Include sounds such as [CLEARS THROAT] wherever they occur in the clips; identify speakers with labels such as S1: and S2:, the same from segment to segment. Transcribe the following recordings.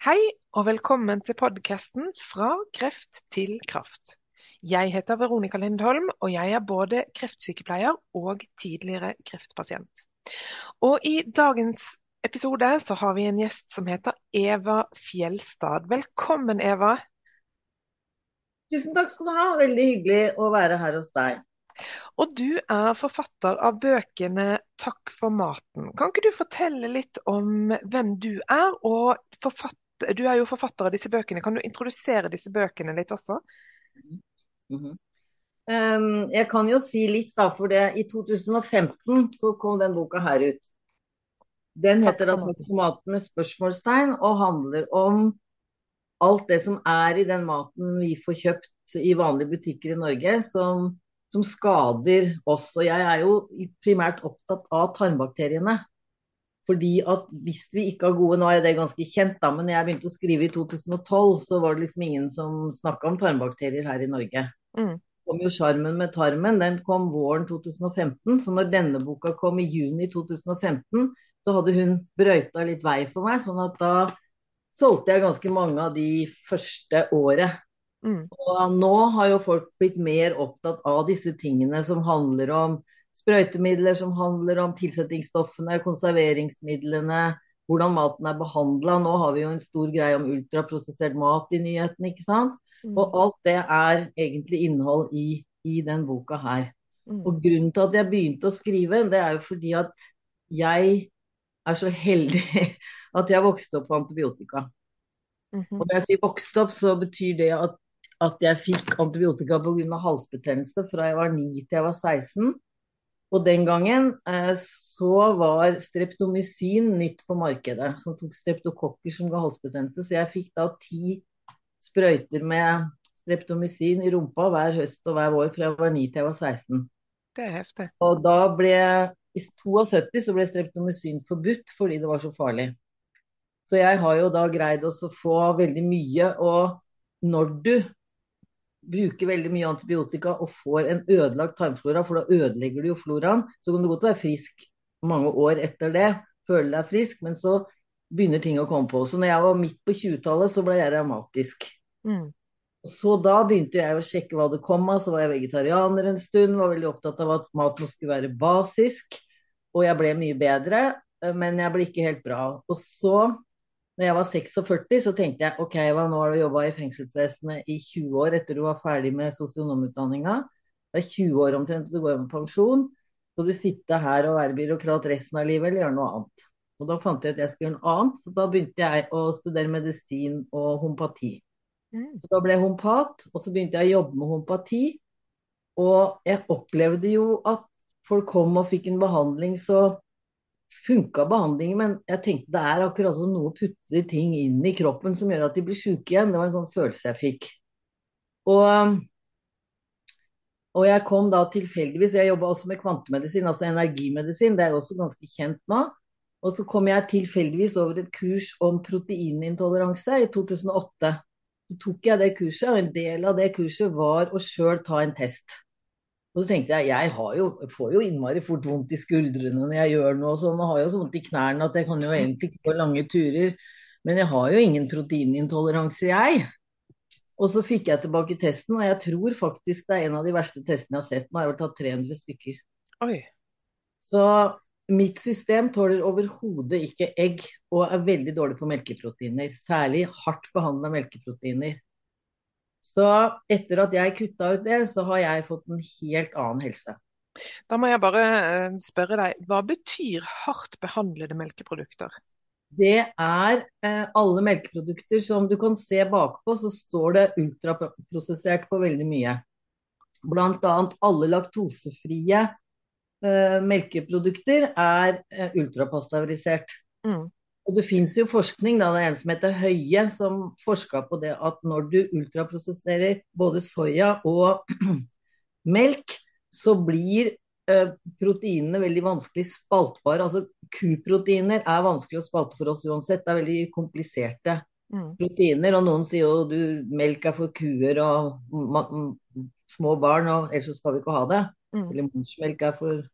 S1: Hei og velkommen til podkasten Fra kreft til kraft. Jeg heter Veronica Lindholm, og jeg er både kreftsykepleier og tidligere kreftpasient. Og i dagens episode så har vi en gjest som heter Eva Fjelstad. Velkommen, Eva.
S2: Tusen takk skal du ha. Veldig hyggelig å være her hos deg.
S1: Og du er forfatter av bøkene 'Takk for maten'. Kan ikke du fortelle litt om hvem du er, og du er jo forfatter av disse bøkene. Kan du introdusere disse bøkene litt også?
S2: Mm -hmm. um, jeg kan jo si litt, da, for det, i 2015 så kom den boka her ut. Den heter da 'Takk for maten' med spørsmålstegn, og handler om alt det som er i den maten vi får kjøpt i vanlige butikker i Norge, som som skader oss. Og jeg er jo primært opptatt av tarmbakteriene. Fordi at hvis vi ikke har gode Nå er det ganske kjent, da, men jeg begynte å skrive i 2012, så var det liksom ingen som snakka om tarmbakterier her i Norge. Mm. kom jo Sjarmen med tarmen, den kom våren 2015. Så når denne boka kom i juni 2015, så hadde hun brøyta litt vei for meg. sånn at da solgte jeg ganske mange av de første året. Mm. Og nå har jo folk blitt mer opptatt av disse tingene som handler om sprøytemidler, som handler om tilsettingsstoffene, konserveringsmidlene, hvordan maten er behandla. Nå har vi jo en stor greie om ultraprosessert mat i nyhetene, ikke sant. Mm. Og alt det er egentlig innhold i, i den boka her. Mm. Og grunnen til at jeg begynte å skrive, det er jo fordi at jeg er så heldig [LAUGHS] at jeg vokste opp på antibiotika. Mm -hmm. Og når jeg sier vokste opp, så betyr det at at jeg fikk antibiotika pga. halsbetennelse fra jeg var 9 til jeg var 16. Og den gangen eh, så var streptomycin nytt på markedet, som tok streptokokker som ga halsbetennelse. Så jeg fikk da ti sprøyter med streptomycin i rumpa hver høst og hver vår fra jeg var 9 til jeg var 16.
S1: Det er heftig.
S2: Og da ble i 72 så ble streptomycin forbudt fordi det var så farlig. Så jeg har jo da greid å få veldig mye. Og når du bruker veldig mye antibiotika og får en ødelagt tarmflora, for da ødelegger du jo floraen, så kan du godt være frisk mange år etter det, føle deg frisk, men så begynner ting å komme på. Så når jeg var midt på 20-tallet, så ble jeg revmatisk. Mm. Så da begynte jeg å sjekke hva det kom av. Så var jeg vegetarianer en stund, var veldig opptatt av at maten skulle være basisk. Og jeg ble mye bedre, men jeg ble ikke helt bra. Og så når jeg var 46, så tenkte jeg ok, Eva, nå har du jobba i fengselsvesenet i 20 år etter du var ferdig med sosionomutdanninga. Det er 20 år omtrent til du går av med pensjon. Så du sitter her og være byråkrat resten av livet, eller gjøre noe annet. Og Da fant jeg at jeg skulle gjøre noe annet, så da begynte jeg å studere medisin og homopati. Mm. Så Da ble jeg hompat, og så begynte jeg å jobbe med homopati. Og jeg opplevde jo at folk kom og fikk en behandling så funka behandlingen, men jeg tenkte det er akkurat som noe putter ting inn i kroppen som gjør at de blir syke igjen. Det var en sånn følelse jeg fikk. Og, og jeg kom da tilfeldigvis Jeg jobba også med kvantemedisin, altså energimedisin. Det er også ganske kjent nå. Og så kom jeg tilfeldigvis over et kurs om proteinintoleranse i 2008. Så tok jeg det kurset, og en del av det kurset var å sjøl ta en test. Og så tenkte jeg jeg jo, får jo innmari fort vondt i skuldrene når jeg gjør noe og sånn. Og har jo så vondt i knærne at jeg kan jo egentlig ikke gå lange turer. Men jeg har jo ingen proteinintoleranse, jeg. Og så fikk jeg tilbake testen, og jeg tror faktisk det er en av de verste testene jeg har sett. Nå har jeg vel tatt 300 stykker.
S1: Oi.
S2: Så mitt system tåler overhodet ikke egg, og er veldig dårlig på melkeproteiner. Særlig hardt behandla melkeproteiner. Så etter at jeg kutta ut det, så har jeg fått en helt annen helse.
S1: Da må jeg bare eh, spørre deg, hva betyr hardt behandlede melkeprodukter?
S2: Det er eh, alle melkeprodukter som du kan se bakpå, så står det ultraprosessert på veldig mye. Bl.a. alle laktosefrie eh, melkeprodukter er eh, ultrapasteurisert. Mm. Og det fins jo forskning, da, det er en som heter Høie, som forska på det at når du ultraprosesserer både soya og [CLEARS THROAT] melk, så blir eh, proteinene veldig vanskelig spaltbare. Altså kuproteiner er vanskelig å spalte for oss uansett. Det er veldig kompliserte mm. proteiner. Og noen sier jo du melk er for kuer og små barn, og ellers så skal vi ikke ha det. Mm. Eller morsmelk er for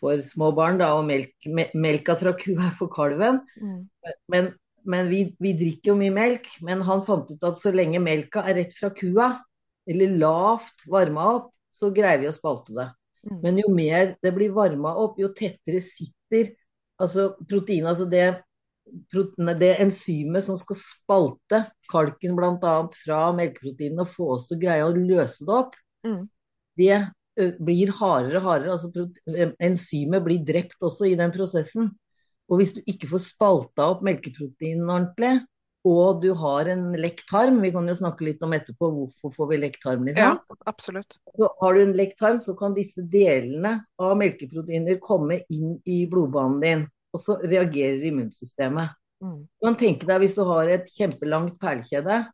S2: for små barn, da, og melk, melka fra kua er for kalven. Mm. Men, men vi, vi, drikker jo mye melk. Men han fant ut at så lenge melka er rett fra kua, eller lavt varma opp, så greier vi å spalte det. Mm. Men jo mer det blir varma opp, jo tettere sitter altså proteinet, altså det, det enzymet som skal spalte kalken bl.a. fra melkeproteinene og få oss til å greie å løse det opp, mm. det blir hardere og hardere. altså Enzymet blir drept også i den prosessen. Og hvis du ikke får spalta opp melkeproteinen ordentlig, og du har en lekk tarm, vi kan jo snakke litt om etterpå hvorfor får vi lekk tarm, liksom.
S1: Ja, absolutt.
S2: Så har du en lekk tarm, så kan disse delene av melkeproteiner komme inn i blodbanen din, og så reagerer immunsystemet. Mm. Du kan tenke deg hvis du har et kjempelangt perlekjede,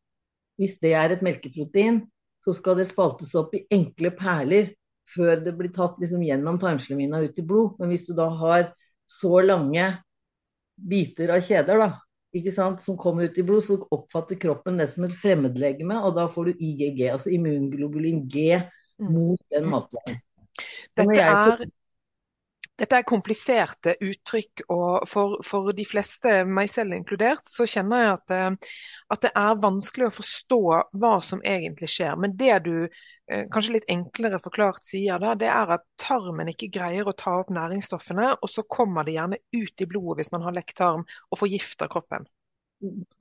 S2: hvis det er et melkeprotein, så skal det spaltes opp i enkle perler før det blir tatt liksom gjennom tarmslimhinna ut i blod. Men hvis du da har så lange biter av kjeder da, ikke sant, som kommer ut i blod, så oppfatter kroppen det som et fremmedlegeme, og da får du IGG, altså immunglobulin G, mm. mot den matvaren.
S1: Dette er dette er kompliserte uttrykk, og for, for, de fleste, meg selv inkludert, så kjenner jeg at, eh, at, det er vanskelig å forstå hva som egentlig skjer. Men det du eh, kanskje litt enklere forklart sier da, det er at tarmen ikke greier å ta opp næringsstoffene, og så kommer det gjerne ut i blodet hvis man har lekt tarm og forgifter kroppen.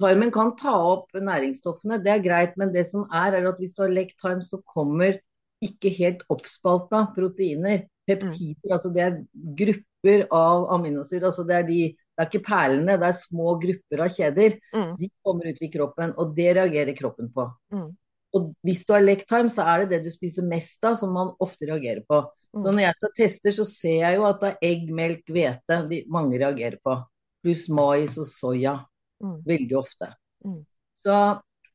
S2: Tarmen kan ta opp næringsstoffene, det er greit, men det som er, er at hvis du har lekt tarm, så kommer ikke helt oppspalta proteiner peptider. Altså Det er grupper av aminosyrer. altså Det er de, det er ikke perlene, det er små grupper av kjeder. Mm. De kommer ut i kroppen, og det reagerer kroppen på. Mm. Og hvis du har lektarm, så er det det du spiser mest av, som man ofte reagerer på. Mm. Så når jeg tester, så ser jeg jo at det er egg, melk, hvete de mange reagerer på. Pluss mais og soya. Mm. Veldig ofte. Mm. Så,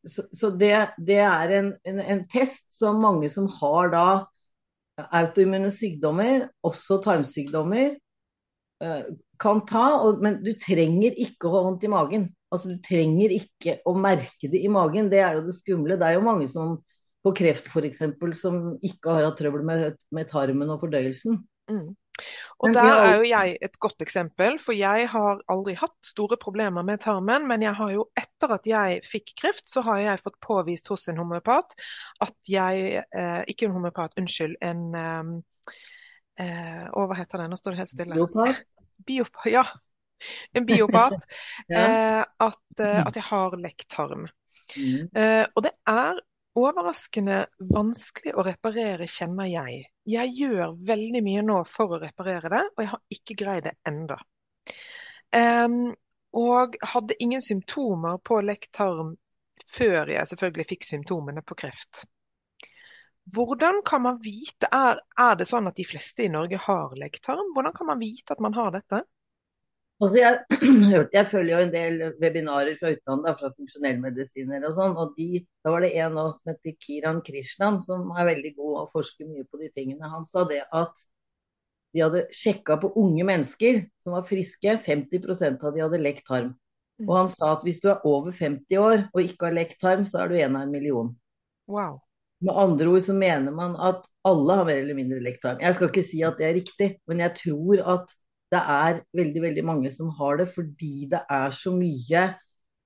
S2: så, så det, det, er en, en, en, test som mange som har da autoimmune sykdommer, også tarmsykdommer, eh, kan ta. Men du trenger ikke å ha vondt i magen. Altså, du trenger ikke å merke det i magen. Det er jo det skumle. Det er jo mange som på kreft f.eks. som ikke har hatt trøbbel med, med tarmen og fordøyelsen. Mm.
S1: Og Der er jo jeg et godt eksempel, for jeg har aldri hatt store problemer med tarmen. Men jeg har jo etter at jeg fikk kreft, så har jeg fått påvist hos en homeopat at jeg eh, Ikke en homeopat, unnskyld. En eh, eh, Å, hva heter det? Nå står det helt stille.
S2: Biopat?
S1: Biopat ja. En biopat. [LAUGHS] ja. Eh, at, eh, at, jeg har lekk tarm. Mm. Eh, og det er overraskende vanskelig å reparere, kjenner jeg. Jeg gjør veldig mye nå for å reparere det, og jeg har ikke greid det enda. Um, og hadde ingen symptomer på lekt tarm før jeg selvfølgelig fikk symptomene på kreft. Hvordan kan man vite, er, er det sånn at de fleste i Norge har lekt tarm? Hvordan kan man vite at man har dette?
S2: Altså [CLEARS THROAT] jeg, jeg, følger jo en del webinarer fra utlandet, fra funksjonellmedisiner og sånn. og de, Da var det en av oss som heter Kiran Krishnan, som er veldig god og forsker mye på de tingene. Han sa det at de hadde sjekka på unge mennesker som var friske. 50% av de hadde lekt tarm. Og han sa at hvis du er over 50 år og ikke har lekt tarm, så er du en av en million.
S1: Wow.
S2: Med andre ord så mener man at alle har mer eller mindre lekt tarm. Jeg skal ikke si at det er riktig, men jeg tror at det er veldig, veldig mange som har det fordi det er så mye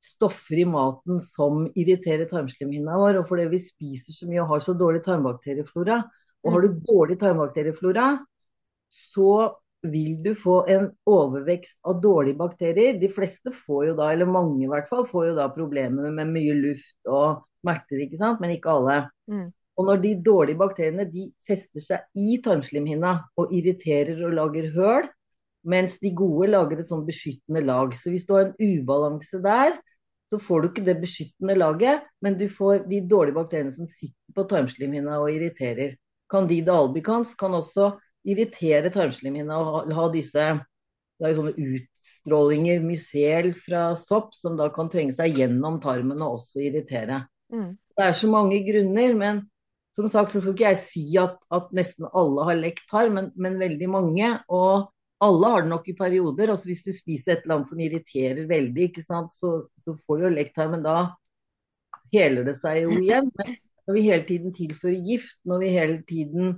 S2: stoffer i maten som irriterer tarmslimhinna vår. Og fordi vi spiser så mye og har så dårlig tarmbakterieflora. Og har du mm. dårlig tarmbakterieflora, så vil du få en overvekst av dårlige bakterier. De fleste får jo da, eller mange i hvert fall, får jo da problemer med mye luft og smerter, ikke sant, men ikke alle. Mm. Og når de dårlige bakteriene de fester seg i tarmslimhinna og irriterer og lager høl, mens de gode lager et sånn beskyttende lag. Så hvis du har en ubalanse der, så får du ikke det beskyttende laget, men du får de dårlige bakteriene som sitter på tarmslimhinna og irriterer. Candida albicans kan også irritere tarmslimhinna og ha disse det er sånne utstrålinger, mysel fra sopp, som da kan trenge seg gjennom tarmen og også irritere. Mm. Det er så mange grunner, men som sagt så skal ikke jeg si at, at nesten alle har lekt tarm, men, men veldig mange. Og alle har det nok i perioder. altså Hvis du spiser et eller annet som irriterer veldig, ikke sant? Så, så får du jo lekt her, men da heler det seg jo igjen. [LAUGHS] Men når vi hele tiden tilfører gift, når vi hele tiden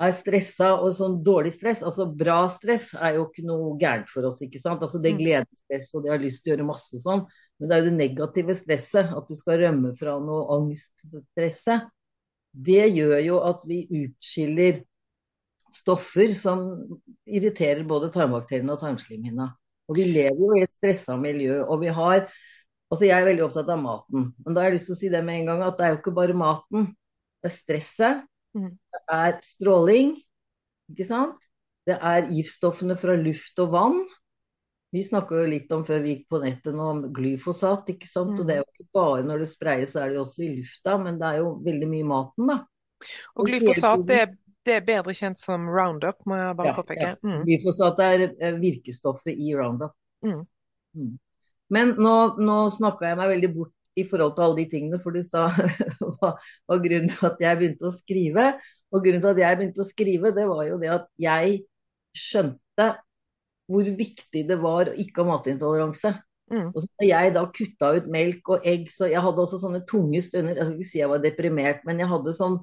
S2: er stressa og sånn dårlig stress, altså bra stress er jo ikke noe gærent for oss, ikke sant. Altså det
S1: er
S2: gledesstress og det har lyst til å gjøre masse sånn, men det er jo det negative stresset, at du skal rømme fra noe angststresset. Det gjør jo at vi utskiller stoffer som irriterer både tarmbakteriene og tarmslimhinna. Og vi lever jo i et stressa miljø, og vi har Altså jeg er veldig opptatt av maten, men da har jeg lyst til å si det med en gang at det er jo ikke bare maten. Det er stresset,
S1: Mm.
S2: det er stråling, ikke sant? Det er giftstoffene fra luft og vann. Vi snakka jo litt om før vi gikk på nettet nå om glyfosat, ikke sant. Og det er jo ikke bare når det spreies, så er det jo også i lufta, men det er jo veldig mye i maten, da.
S1: Og glyfosat det er, det er bedre kjent som Roundup, må jeg bare
S2: Ja,
S1: påpeke.
S2: si
S1: Mm.
S2: Glyfosat er eh, virkestoffet i Roundup.
S1: Mm.
S2: Mm. Men nå, nå snakka jeg meg veldig bort i forhold til alle de tingene, for du sa [LAUGHS] hva var grunnen til at jeg begynte å skrive. Og grunnen til at jeg begynte å skrive, det var jo det at jeg skjønte hvor viktig det var å ikke ha matintoleranse.
S1: Mm.
S2: Og så har jeg da kutta ut melk og egg, så jeg hadde også sånne tunge stunder. Jeg skal ikke si jeg var deprimert, men jeg hadde sånn,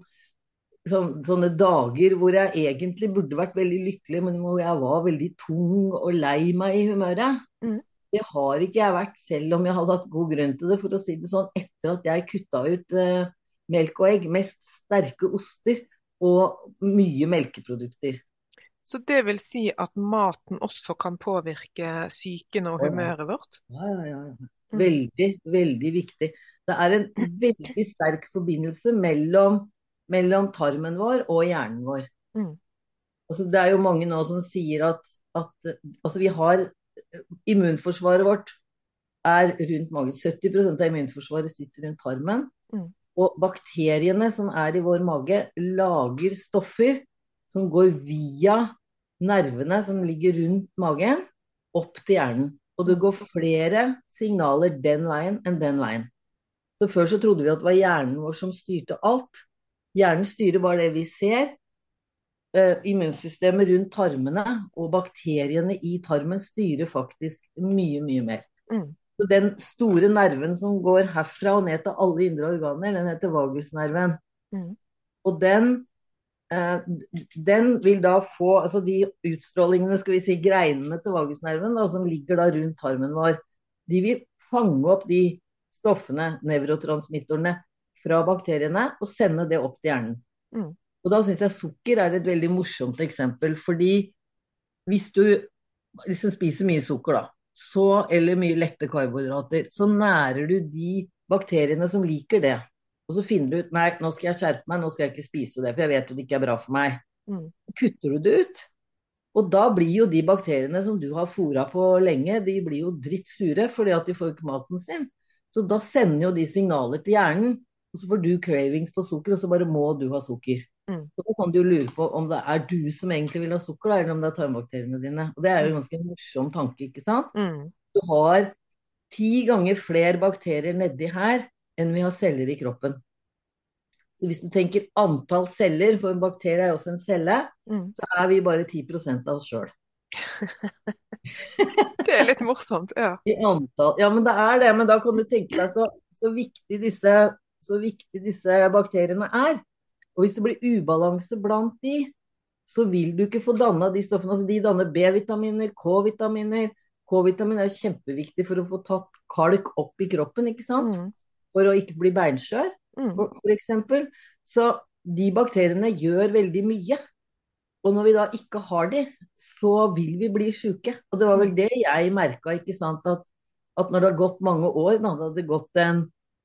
S2: sånne dager hvor jeg egentlig burde vært veldig lykkelig, men hvor jeg var veldig tung og lei meg i humøret.
S1: Mm.
S2: Det har ikke jeg vært, selv om jeg hadde hatt god grunn til det, for å si det sånn, etter at jeg kutta ut eh, melk og egg. Mest sterke oster og mye melkeprodukter.
S1: Så det vil si at maten også kan påvirke psyken og humøret vårt?
S2: Ja, ja, ja. ja.
S1: Mm.
S2: Veldig, veldig viktig. Det er en [LAUGHS] veldig sterk forbindelse mellom, mellom tarmen vår og hjernen vår.
S1: Mm.
S2: Altså, det er jo mange nå som sier at, at altså, vi har Immunforsvaret vårt er rundt magen. 70% av immunforsvaret sitter rundt tarmen.
S1: Mm.
S2: Og bakteriene som er i vår mage, lager stoffer som går via nervene som ligger rundt magen, opp til hjernen. Og det går flere signaler den veien enn den veien. Så Før så trodde vi at det var hjernen vår som styrte alt. Hjernen styrer bare det vi ser. Eh, immunsystemet rundt tarmene og bakteriene i tarmen styrer faktisk mye, mye mer.
S1: Mm.
S2: Så den store nerven som går herfra og ned til alle indre organer, den heter vagusnerven.
S1: Mm.
S2: Og den, eh, den vil da få altså de utstrålingene, skal vi si, greinene til vagusnerven, da, som ligger da rundt tarmen vår, de vil fange opp de stoffene, nevrotransmittorene, fra bakteriene og sende det opp til hjernen.
S1: Mm.
S2: Og da syns jeg sukker er et veldig morsomt eksempel, fordi hvis du liksom spiser mye sukker, da, så, eller mye lette karbohydrater, så nærer du de bakteriene som liker det. Og så finner du ut nei, nå skal jeg skjerpe meg, nå skal jeg ikke spise det, for jeg vet jo det ikke er bra for meg.
S1: Mm.
S2: Kutter du det ut, og da blir jo de bakteriene som du har fôra på lenge, de blir jo drittsure fordi at de får ikke maten sin. Så da sender jo de signaler til hjernen, og så får du cravings på sukker, og så bare må du ha sukker.
S1: Mm.
S2: Så da kan du lure på om det er du som egentlig vil ha sukker, eller om det er tarmbakteriene dine. Og det er jo en ganske morsom tanke, ikke sant?
S1: Mm.
S2: Du har ti ganger flere bakterier nedi her enn vi har celler i kroppen. Så hvis du tenker antall celler, for en bakterie er jo også en celle,
S1: Mm.
S2: så er vi bare 10% av oss sjøl. [LAUGHS]
S1: Det er litt morsomt, ja.
S2: I antall. Ja, men det er det. Men da kan du tenke deg så, så, viktig disse, så viktig disse bakteriene er. Og hvis det blir ubalanse blant de, så vil du ikke få danna de stoffene. Altså de danner B-vitaminer, K-vitaminer. K-vitamin er kjempeviktig for å få tatt kalk opp i kroppen, ikke sant?
S1: Mm.
S2: For å ikke bli beinskjør,
S1: Mm.
S2: eksempel. Så de bakteriene gjør veldig mye. Og når vi da ikke har de, så vil vi bli syke. Og det var vel det jeg merka, ikke sant. At, at når det har gått mange år, da det hadde gått en,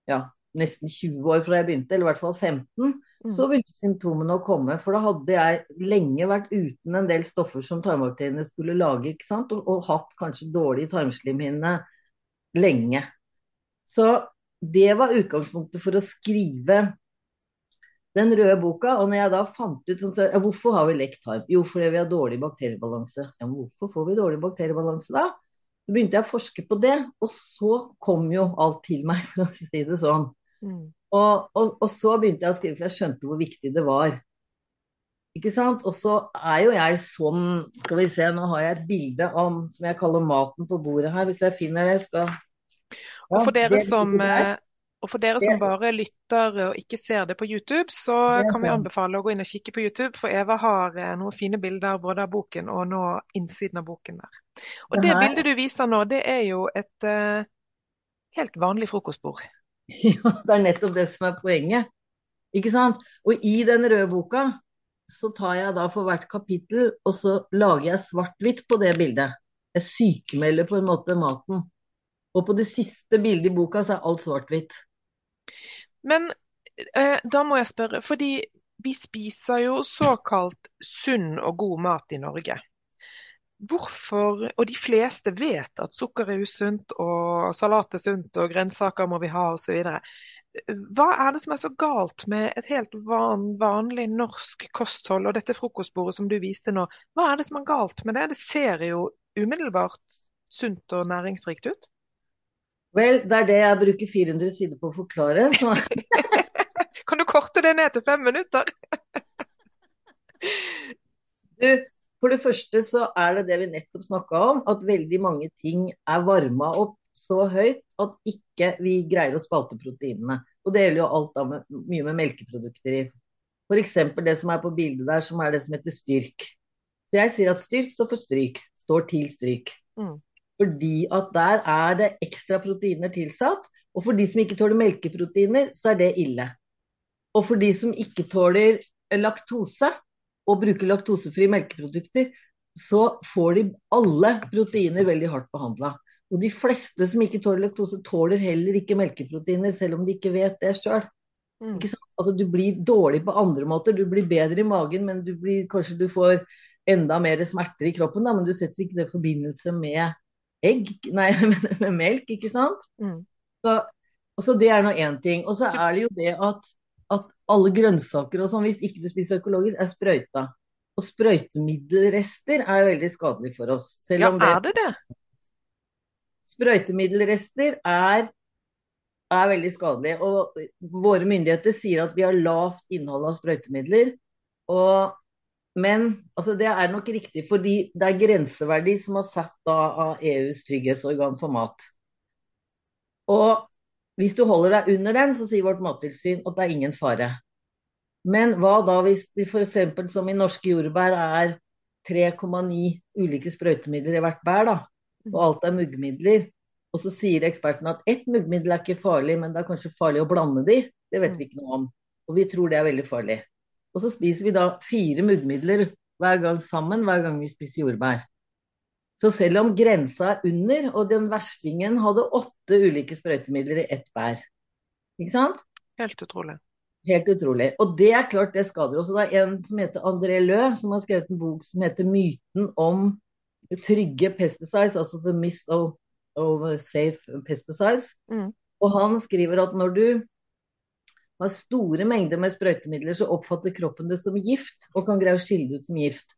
S2: ja, nesten 20 år fra jeg begynte, eller i hvert fall 15,
S1: Mm.
S2: så begynte symptomene å komme. For da hadde jeg lenge vært uten en del stoffer som tarmbakteriene skulle lage, ikke sant. Og, og hatt kanskje dårlig tarmslimhinne lenge. Så det var utgangspunktet for å skrive den røde boka. Og når jeg da fant ut sånn, så, ja, Hvorfor har vi lekt tarm? Jo, fordi vi har dårlig bakteriebalanse. Ja, men hvorfor får vi dårlig bakteriebalanse da? Så begynte jeg å forske på det, og så kom jo alt til meg, [LAUGHS] for å si det sånn.
S1: Mm.
S2: Og, og, og så begynte jeg å skrive, for jeg skjønte hvor viktig det var. Ikke sant? Og så er jo jeg sånn Skal vi se, nå har jeg et bilde om, som jeg kaller maten på bordet her. Hvis jeg finner det, skal
S1: Og for dere som, Og for dere som bare lytter og ikke ser det på YouTube, så kan vi anbefale å gå inn og kikke på YouTube, for Eva har eh, noen fine bilder både av boken og nå innsiden av boken der. Og
S2: Det
S1: det bildet du viser nå, det er jo et uh, helt vanlig frokostbord. [LAUGHS]
S2: Ja, det er nettopp det som er poenget. Ikke sant? Og i den røde boka så tar jeg da for hvert kapittel, og så lager jeg svart-hvitt på det bildet. Jeg sykemelder på en måte maten. Og på det siste bildet i boka så er alt svart-hvitt.
S1: Men eh, da må jeg spørre, fordi vi spiser jo såkalt sunn og god mat i Norge. Hvorfor, og de fleste vet at sukker er usunt, og salat er sunt, og grønnsaker må vi ha, osv. Hva er det som er så galt med et helt van, vanlig norsk kosthold og dette frokostbordet som du viste nå? Hva er det som er galt med det? Det ser jo umiddelbart sunt og næringsrikt ut.
S2: Vel, det er det jeg bruker 400 sider på å forklare. [LAUGHS]
S1: Kan du korte det ned til fem minutter?
S2: Du, for det første så er det det vi nettopp snakka om, at veldig mange ting er varma opp så høyt at ikke vi greier å spalte proteinene. Og det gjelder jo alt da med, mye med melkeprodukter i. F.eks. det som er på bildet der, som er det som heter styrk. Så jeg sier at styrk står for stryk. Står til stryk.
S1: Mm.
S2: Fordi at der er det ekstra proteiner tilsatt. Og for de som ikke tåler melkeproteiner, så er det ille. Og for de som ikke tåler laktose, og bruker laktosefrie melkeprodukter, så får de alle proteiner veldig hardt behandla. Og de fleste som ikke tåler laktose, tåler heller ikke melkeproteiner, selv om de ikke vet det sjøl.
S1: Mm.
S2: Altså, du blir dårlig på andre måter. Du blir bedre i magen, men du blir, kanskje du får enda mer smerter i kroppen, da, men du setter ikke det i forbindelse med egg, nei, [LAUGHS] med, med melk, ikke sant?
S1: Mm.
S2: Så, og så det er nå én ting. Og så er det jo det at alle grønnsaker og sånn, hvis ikke du spiser økologisk, er sprøyta. Og sprøytemiddelrester er veldig skadelig for oss.
S1: Ja,
S2: det,
S1: er det det?
S2: sprøytemiddelrester er, er veldig skadelige. Og våre myndigheter sier at vi har lavt innhold av sprøytemidler. Og, men altså, det er nok riktig, fordi det er grenseverdi som er satt da av EUs trygghetsorgan for mat. Og hvis du holder deg under den, så sier vårt mattilsyn at det er ingen fare. Men hva da hvis det f.eks. som i norske jordbær er 3,9 ulike sprøytemidler i hvert bær, da, og alt er muggmidler. Og så sier ekspertene at ett muggmiddel er ikke farlig, men det er kanskje farlig å blande de. Det vet vi ikke noe om. Og vi tror det er veldig farlig. Og så spiser vi da fire muggmidler hver gang sammen hver gang vi spiser jordbær. Så selv om grensa er under, og den verstingen hadde åtte ulike sprøytemidler i ett bær. Ikke sant?
S1: Helt utrolig.
S2: Helt utrolig. Og det er klart det skader også. Det er en som heter André Lø, som har skrevet en bok som heter 'Myten om trygge pesticides', altså 'The Mist of, of Safe Pesticides'.
S1: Mm.
S2: Og han skriver at når du har store mengder med sprøytemidler, så oppfatter kroppen det som gift, og kan greie å skille det ut som gift.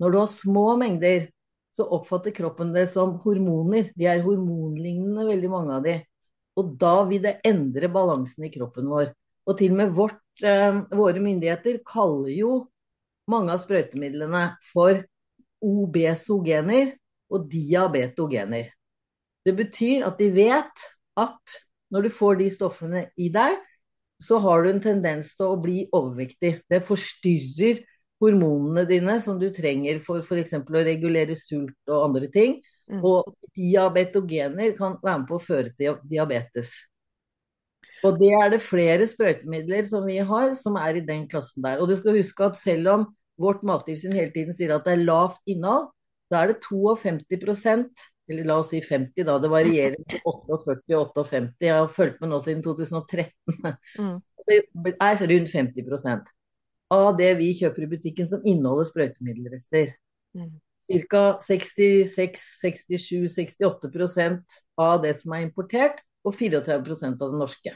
S2: Når du har små mengder, så oppfatter kroppen det som hormoner. De er hormonlignende, veldig mange av de. Og da vil det endre balansen i kroppen vår. Og til og med vårt, eh, våre myndigheter kaller jo mange av sprøytemidlene for obesogener og diabetogener. Det betyr at de vet at når du får de stoffene i deg, så har du en tendens til å bli overvektig. Det forstyrrer hormonene dine som du trenger for f.eks. å regulere sult og andre ting.
S1: Mm.
S2: Og diabetogener kan være med på å føre til diabetes. Og det er det flere sprøytemidler som vi har, som er i den klassen der. Og du skal huske at selv om vårt mattilsyn hele tiden sier at det er lavt innhold, da er det 52% eller la oss si 50, da. Det varierer [LAUGHS] til 48 og 58. Jeg har fulgt med nå siden 2013.
S1: Mm.
S2: Det er rundt 50 av det vi kjøper i butikken som inneholder sprøytemiddelrester.
S1: Mm.
S2: Ca. 66-67-68% av det som er importert, og 34% av det norske.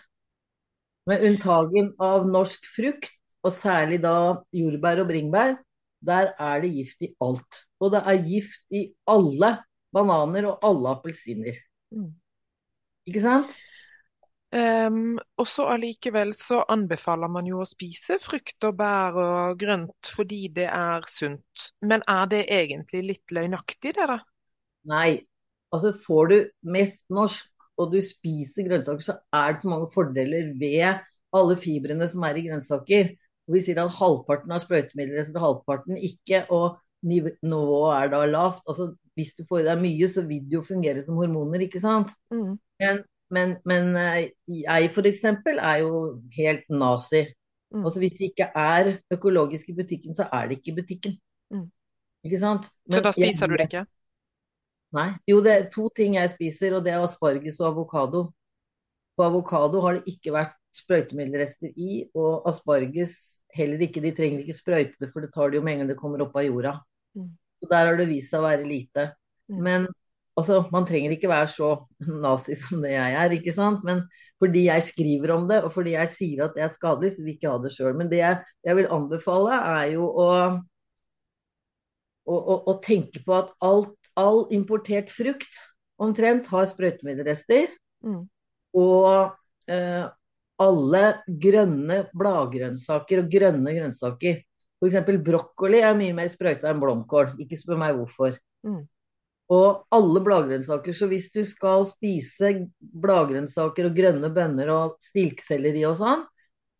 S2: Med unntagen av norsk frukt, og særlig da jordbær og bringebær, der er det gift i alt. Og det er gift i alle bananer og alle appelsiner.
S1: Mm.
S2: Ikke sant?
S1: Um, og så allikevel så anbefaler man jo å spise frukt og bær og grønt fordi det er sunt. Men er det egentlig litt løgnaktig, det da?
S2: Nei. Altså får du mest norsk og du spiser grønnsaker, så er det så mange fordeler ved alle fibrene som er i grønnsaker. Og vi sier at halvparten har sprøytemidler, halvparten ikke, og nivået er da lavt. Altså, hvis du får i deg mye, så vil det jo fungere som hormoner, ikke sant?
S1: Mm.
S2: Men, men, men eh, jeg for eksempel er jo helt nazi.
S1: Mm.
S2: Altså Hvis det ikke er økologisk i butikken, så er det ikke i butikken.
S1: Mm.
S2: Ikke sant?
S1: Så da spiser
S2: jeg,
S1: du det ikke?
S2: Nei. Jo, det er to ting jeg spiser, og det er asparges og avokado. På avokado har det ikke vært sprøytemiddelrester i, og asparges heller ikke. De trenger ikke sprøyte det, for det tar det jo med en gang det kommer opp av jorda.
S1: Mm.
S2: Så der har det vist seg å være lite.
S1: Mm.
S2: Men altså, man trenger ikke være så nazi som det jeg er, ikke sant. Men fordi jeg skriver om det, og fordi jeg sier at det er skadelig, så vil jeg ikke ha det sjøl. Men det jeg, jeg, vil anbefale, er jo å, å, å, å tenke på at alt, all importert frukt omtrent har sprøytemiddelrester.
S1: Mm.
S2: Og eh, alle grønne bladgrønnsaker og grønne grønnsaker. F.eks. brokkoli er mye mer sprøyta enn blomkål. Ikke spør meg hvorfor.
S1: Mm.
S2: Og alle bladgrønnsaker. Så hvis du skal spise bladgrønnsaker og grønne bønner og stilkselleri og sånn,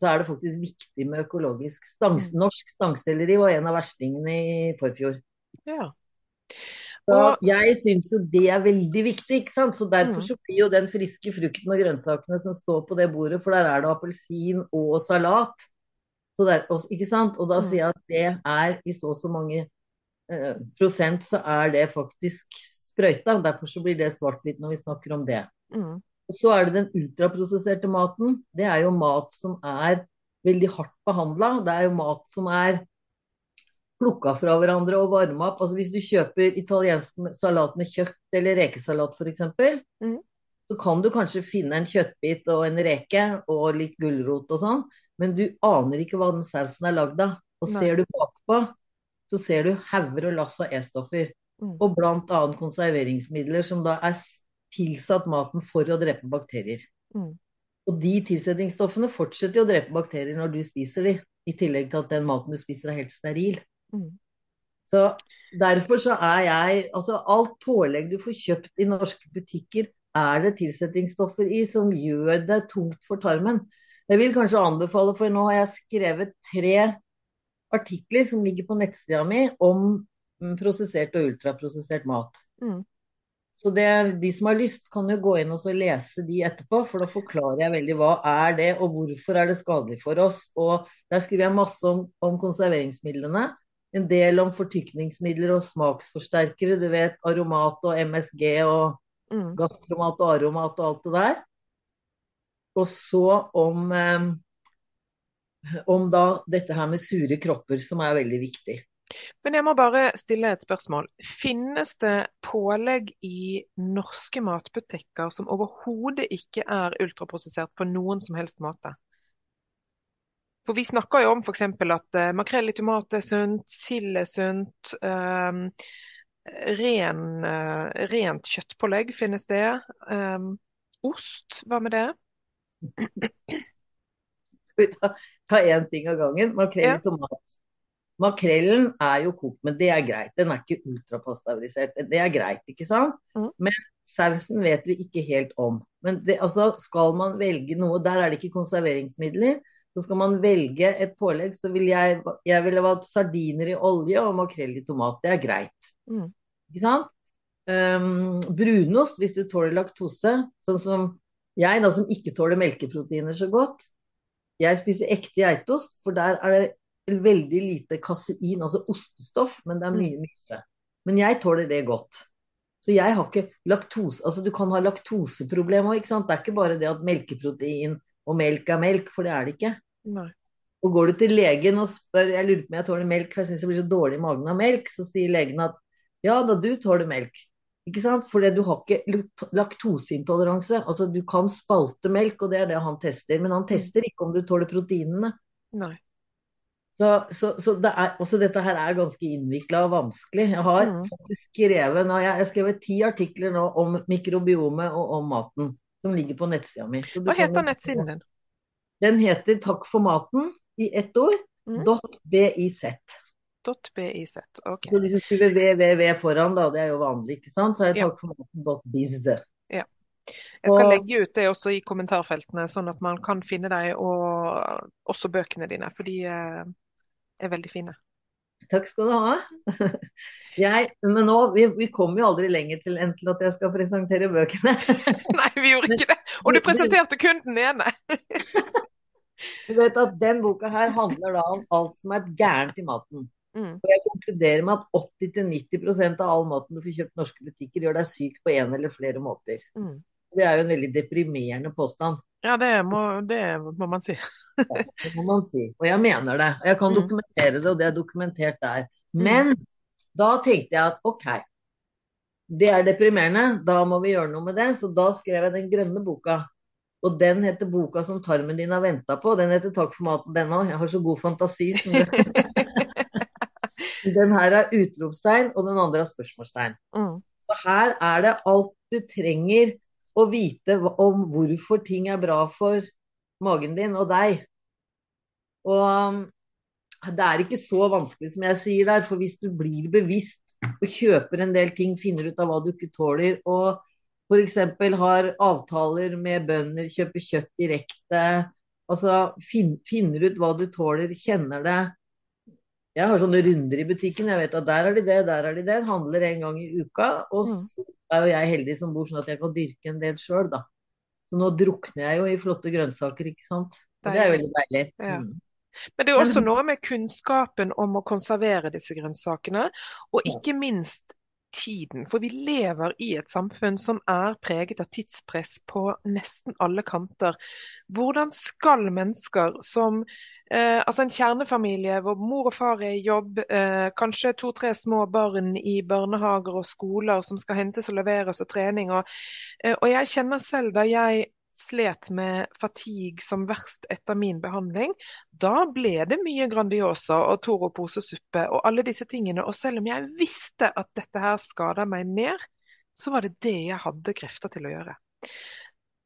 S2: så er det faktisk viktig med økologisk stang,
S1: Mm.
S2: norsk stangselleri var en av verstingene i forfjor.
S1: Ja. Og-
S2: jeg syns jo det er veldig viktig, ikke sant. Så derfor
S1: Mm.
S2: så blir jo den friske frukten og grønnsakene som står på det bordet, for der er det appelsin og salat. Så der, ikke sant? Og da
S1: Mm.
S2: sier jeg at det er i så og så mange prosent, så er det faktisk sprøyta. Derfor så blir det svart-hvitt når vi snakker om det.
S1: Mm.
S2: Og så er det den ultraprosesserte maten. Det er jo mat som er veldig hardt behandla. Det er jo mat som er plukka fra hverandre og varma opp. Altså hvis du kjøper italiensk salat med kjøtt eller rekesalat f.eks.,
S1: Mm.
S2: så kan du kanskje finne en kjøttbit og en reke og litt gulrot og sånn, men du aner ikke hva den sausen er lagd av. Og
S1: Nei.
S2: ser du bakpå, så ser du hauger og lass av E-stoffer.
S1: Mm.
S2: Og bl.a. konserveringsmidler som da er tilsatt maten for å drepe bakterier.
S1: Mm.
S2: Og de tilsetningsstoffene fortsetter å drepe bakterier når du spiser de, i tillegg til at den maten du spiser er helt steril.
S1: Mm.
S2: Så derfor så er jeg Altså alt pålegg du får kjøpt i norske butikker, er det tilsetningsstoffer i som gjør det tungt for tarmen. Jeg vil kanskje anbefale, for nå har jeg skrevet tre artikler som ligger på nettsida mi om prosessert og ultraprosessert mat.
S1: Mm.
S2: Så det, de som har lyst, kan jo gå inn og så lese de etterpå, for da forklarer jeg veldig hva er det, og hvorfor er det skadelig for oss. Og der skriver jeg masse om, om konserveringsmidlene. En del om fortykningsmidler og smaksforsterkere. Du vet aromat og MSG og
S1: Mm.
S2: gastromat og aromat og alt det der. Og så om, eh, om da dette her med sure kropper, som er veldig viktig.
S1: Men jeg må bare stille et spørsmål. Finnes det pålegg i norske matbutikker som overhodet ikke er ultraprosessert på noen som helst måte? For vi snakker jo om f.eks. at eh, makrell i tomat er sunt, sild er sunt. Um, ren, uh, rent kjøttpålegg finnes det. Um, ost, hva med det?
S2: Skal vi ta, ta én ting av gangen? Makrell
S1: Ja.
S2: tomat. Makrellen er jo kokt, men det er greit. Den er ikke ultrapasteurisert. Det er greit, ikke sant?
S1: Mm.
S2: Men sausen vet vi ikke helt om. Men det, altså, skal man velge noe, der er det ikke konserveringsmidler. Så skal man velge et pålegg, så vil jeg, jeg ville valgt sardiner i olje og makrell i tomat. Det er greit.
S1: Mm.
S2: Ikke sant? Um, brunost, hvis du tåler laktose, sånn som jeg da som ikke tåler melkeproteiner så godt. Jeg spiser ekte geitost, for der er det veldig lite kasein, altså ostestoff, men det er mye myse. Men jeg tåler det godt. Så jeg har ikke laktose Altså du kan ha laktoseproblem òg, ikke sant. Det er ikke bare det at melkeprotein og melk er melk, for det er det ikke.
S1: Nei.
S2: Og går du til legen og spør jeg lurer på om jeg tåler melk, for jeg syns jeg blir så dårlig i magen av melk, så sier legen at ja da, du tåler melk. Ikke sant? Fordi du har ikke lakt- laktoseintoleranse. Altså du kan spalte melk, og det er det han tester. Men han tester ikke om du tåler proteinene.
S1: Nei.
S2: Så, så, så det er, også dette her er ganske innvikla og vanskelig. Jeg har
S1: Mm.
S2: skrevet nå, jeg jeg skrevet ti artikler nå om mikrobiomet og om maten, som ligger på nettsida mi.
S1: Hva heter nettsiden din?
S2: Den heter Takk for maten i ett ord.
S1: Mm.
S2: .biz.
S1: .biz. OK.
S2: Så hvis du skriver www foran, da, det er jo vanlig, ikke sant, så er det
S1: Ja.
S2: takk for maten.biz.
S1: Jeg skal
S2: Og-
S1: legge ut det også i kommentarfeltene, sånn at man kan finne deg og også bøkene dine, for de eh, er veldig fine.
S2: Takk skal du ha. [LAUGHS] Jeg, men nå, vi, vi kommer jo aldri lenger til enn til at jeg skal presentere bøkene. [LAUGHS]
S1: Nei, vi gjorde ikke det. Og du presenterte kun den ene. [LAUGHS]
S2: Du vet at Den boka her handler da om alt som er gærent i maten.
S1: Mm.
S2: Og jeg konkluderer med at 80-90% av all maten du får kjøpt i norske butikker, gjør deg syk på en eller flere måter.
S1: Mm.
S2: Det er jo en veldig deprimerende påstand,
S1: Ja, det må, det må man si. [LAUGHS]
S2: det må man si. Og jeg mener det. Og jeg kan
S1: Mm.
S2: dokumentere det, og det er dokumentert der. Men da tenkte jeg at OK, det er deprimerende, da må vi gjøre noe med det. Så da skrev jeg den grønne boka. Og den heter boka som tarmen din har venta på. Den heter Takk for maten, den òg. Jeg har så god fantasi. som [LAUGHS] den her er utropstegn, og den andre er spørsmålstegn.
S1: Mm.
S2: Så her er det alt du trenger å vite om hvorfor ting er bra for magen din og deg. Og um, det er ikke så vanskelig som jeg sier der, for hvis du blir bevisst og kjøper en del ting, finner ut av hva du ikke tåler, og f.eks. har avtaler med bønder, kjøper kjøtt direkte, altså fin, finner ut hva du tåler, kjenner det. Jeg har sånne runder i butikken, jeg vet at der er de det, der er de det. Handler en gang i uka. Og
S1: Mm.
S2: så er jo jeg heldig som bor sånn at jeg kan dyrke en del sjøl, da. Så nå drukner jeg jo i flotte grønnsaker, ikke sant. Og det er jo veldig deilig.
S1: Ja.
S2: Mm.
S1: Men det er jo også noe med kunnskapen om å konservere disse grønnsakene, og ikke minst tiden. For vi lever i et samfunn som er preget av tidspress på nesten alle kanter. Hvordan skal mennesker som eh, altså en kjernefamilie hvor mor og far er i jobb, eh, kanskje to-tre små barn i barnehager og skoler som skal hentes og leveres og trening, og, eh, og jeg kjenner selv da jeg slet med fatigue som verst etter min behandling, da ble det mye Grandiosa og Toro-posesuppe og alle disse tingene. Og selv om jeg visste at dette her skada meg mer, så var det det jeg hadde krefter til å gjøre.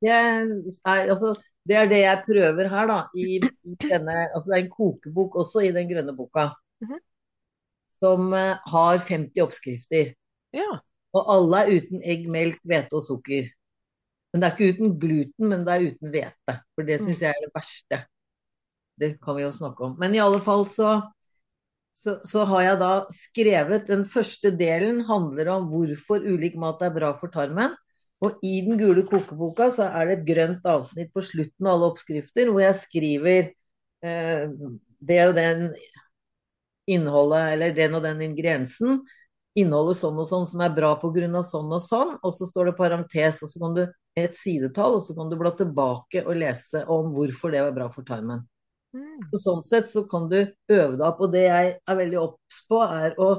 S2: Er, altså, det er det jeg prøver her, da. I, denne, altså det er en kokebok også i den grønne boka.
S1: Mhm.
S2: Som eh, har 50 oppskrifter.
S1: Ja.
S2: Og alle er uten egg, melk, hvete og sukker. Men det er ikke uten gluten, men det er uten hvete. For det syns
S1: Mm.
S2: jeg er det verste. Det kan vi jo snakke om. Men i alle fall så, så, så har jeg da skrevet Den første delen handler om hvorfor ulik mat er bra for tarmen. Og i den gule kokeboka så er det et grønt avsnitt på slutten av alle oppskrifter hvor jeg skriver eh, det og den innholdet, eller den og den ingrediensen inneholder sånn og sånn som er bra pga. sånn og sånn, og så står det parentes, og så kan du et sidetall, og så kan du bla tilbake og lese om hvorfor det var bra for tarmen.
S1: Mm.
S2: Sånn sett så kan du øve deg opp, og det jeg er veldig obs på, er å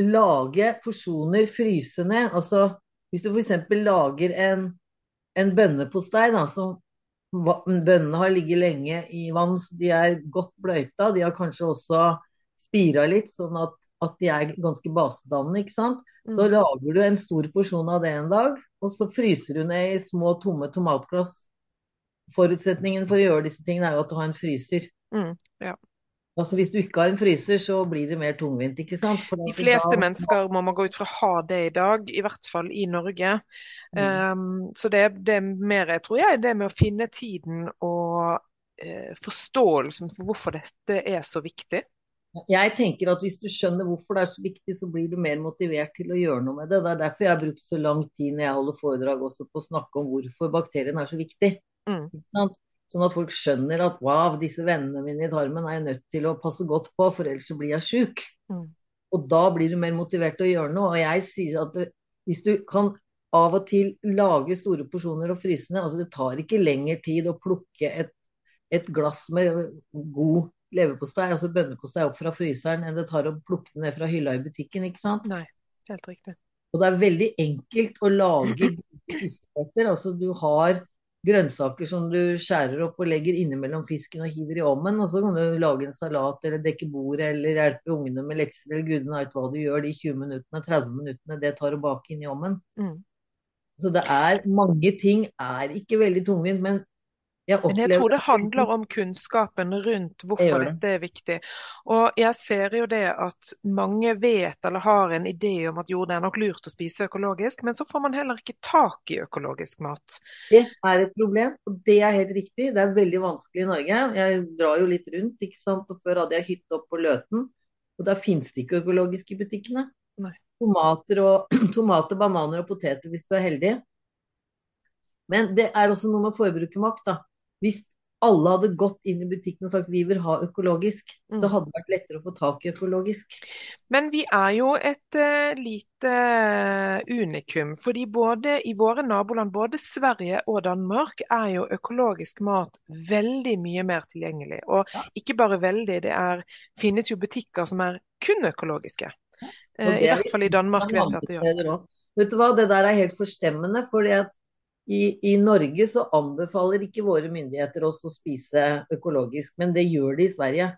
S2: lage porsjoner, fryse ned. Altså hvis du f.eks. lager en, en bønnepostei, da, så bønnene har ligget lenge i vann, så de er godt bløyta, de har kanskje også spira litt, sånn at, at de er ganske basedannende, ikke sant. Så
S1: Mm.
S2: lager du en stor porsjon av det en dag, og så fryser du ned i små, tomme tomatglass. Forutsetningen for å gjøre disse tingene er jo at du har en fryser.
S1: Mm. Ja.
S2: Altså Hvis du ikke har en fryser, så blir det mer tungvint, ikke sant? For
S1: De fleste
S2: da-
S1: mennesker må man gå ut fra ha det i dag, i hvert fall i Norge. Um, så det, det er mer, tror jeg, det med å finne tiden og eh, forståelsen for hvorfor dette er så viktig.
S2: Jeg tenker at hvis du skjønner hvorfor det er så viktig, så blir du mer motivert til å gjøre noe med det. Det er derfor jeg har brukt så lang tid når jeg holder foredrag også på å snakke om hvorfor bakterien er så viktig.
S1: Mm.
S2: Sånn at folk skjønner at wow, disse vennene mine i tarmen er jeg nødt til å passe godt på, for ellers så blir jeg sjuk.
S1: Mm.
S2: Og da blir du mer motivert til å gjøre noe. Og jeg sier at hvis du kan av og til lage store porsjoner og fryse ned, altså det tar ikke lengre tid å plukke et, et glass med god leverpostei, altså bønnepostei opp fra fryseren, enn det tar å plukke den ned fra hylla i butikken, ikke sant.
S1: Nei, helt riktig.
S2: Og det er veldig enkelt å lage fiskeretter. Altså du har grønnsaker som du skjærer opp og legger innimellom fisken og hiver i ovnen. Og så kan du lage en salat eller dekke bordet eller hjelpe ungene med lekser eller gudene veit hva du gjør de 20 minuttene, 30 minuttene det tar å bake inn i ovnen.
S1: Mm.
S2: Så det er mange ting er ikke veldig tungvint, men
S1: Men jeg tror det handler om kunnskapen rundt hvorfor
S2: det.
S1: dette er viktig. Og jeg ser jo det at mange vet eller har en idé om at jo, det er nok lurt å spise økologisk, men så får man heller ikke tak i økologisk mat.
S2: Det er et problem, og det er helt riktig. Det er veldig vanskelig i Norge. Jeg drar jo litt rundt, ikke sant. Og før hadde jeg hytte oppe på Løten, og der finnes det ikke økologisk i butikkene.
S1: Nei.
S2: Tomater, og, [CLEARS THROAT] tomater, bananer og poteter hvis du er heldig. Men det er også noe med forbrukermakt, da. Hvis alle hadde gått inn i butikken og sagt vi vil ha økologisk,
S1: Mm.
S2: så hadde det vært lettere å få tak i økologisk.
S1: Men vi er jo et uh, lite eh, unikum, fordi både i våre naboland, både Sverige og Danmark, er jo økologisk mat veldig mye mer tilgjengelig. Og ikke bare veldig, det er, finnes jo butikker som er kun økologiske. Ja.
S2: Det
S1: I
S2: er
S1: hvert fall i Danmark vet jeg at det gjør.
S2: Vet du hva, det der er helt forstemmende. fordi at i, I Norge så anbefaler ikke våre myndigheter oss å spise økologisk, men det gjør de i Sverige.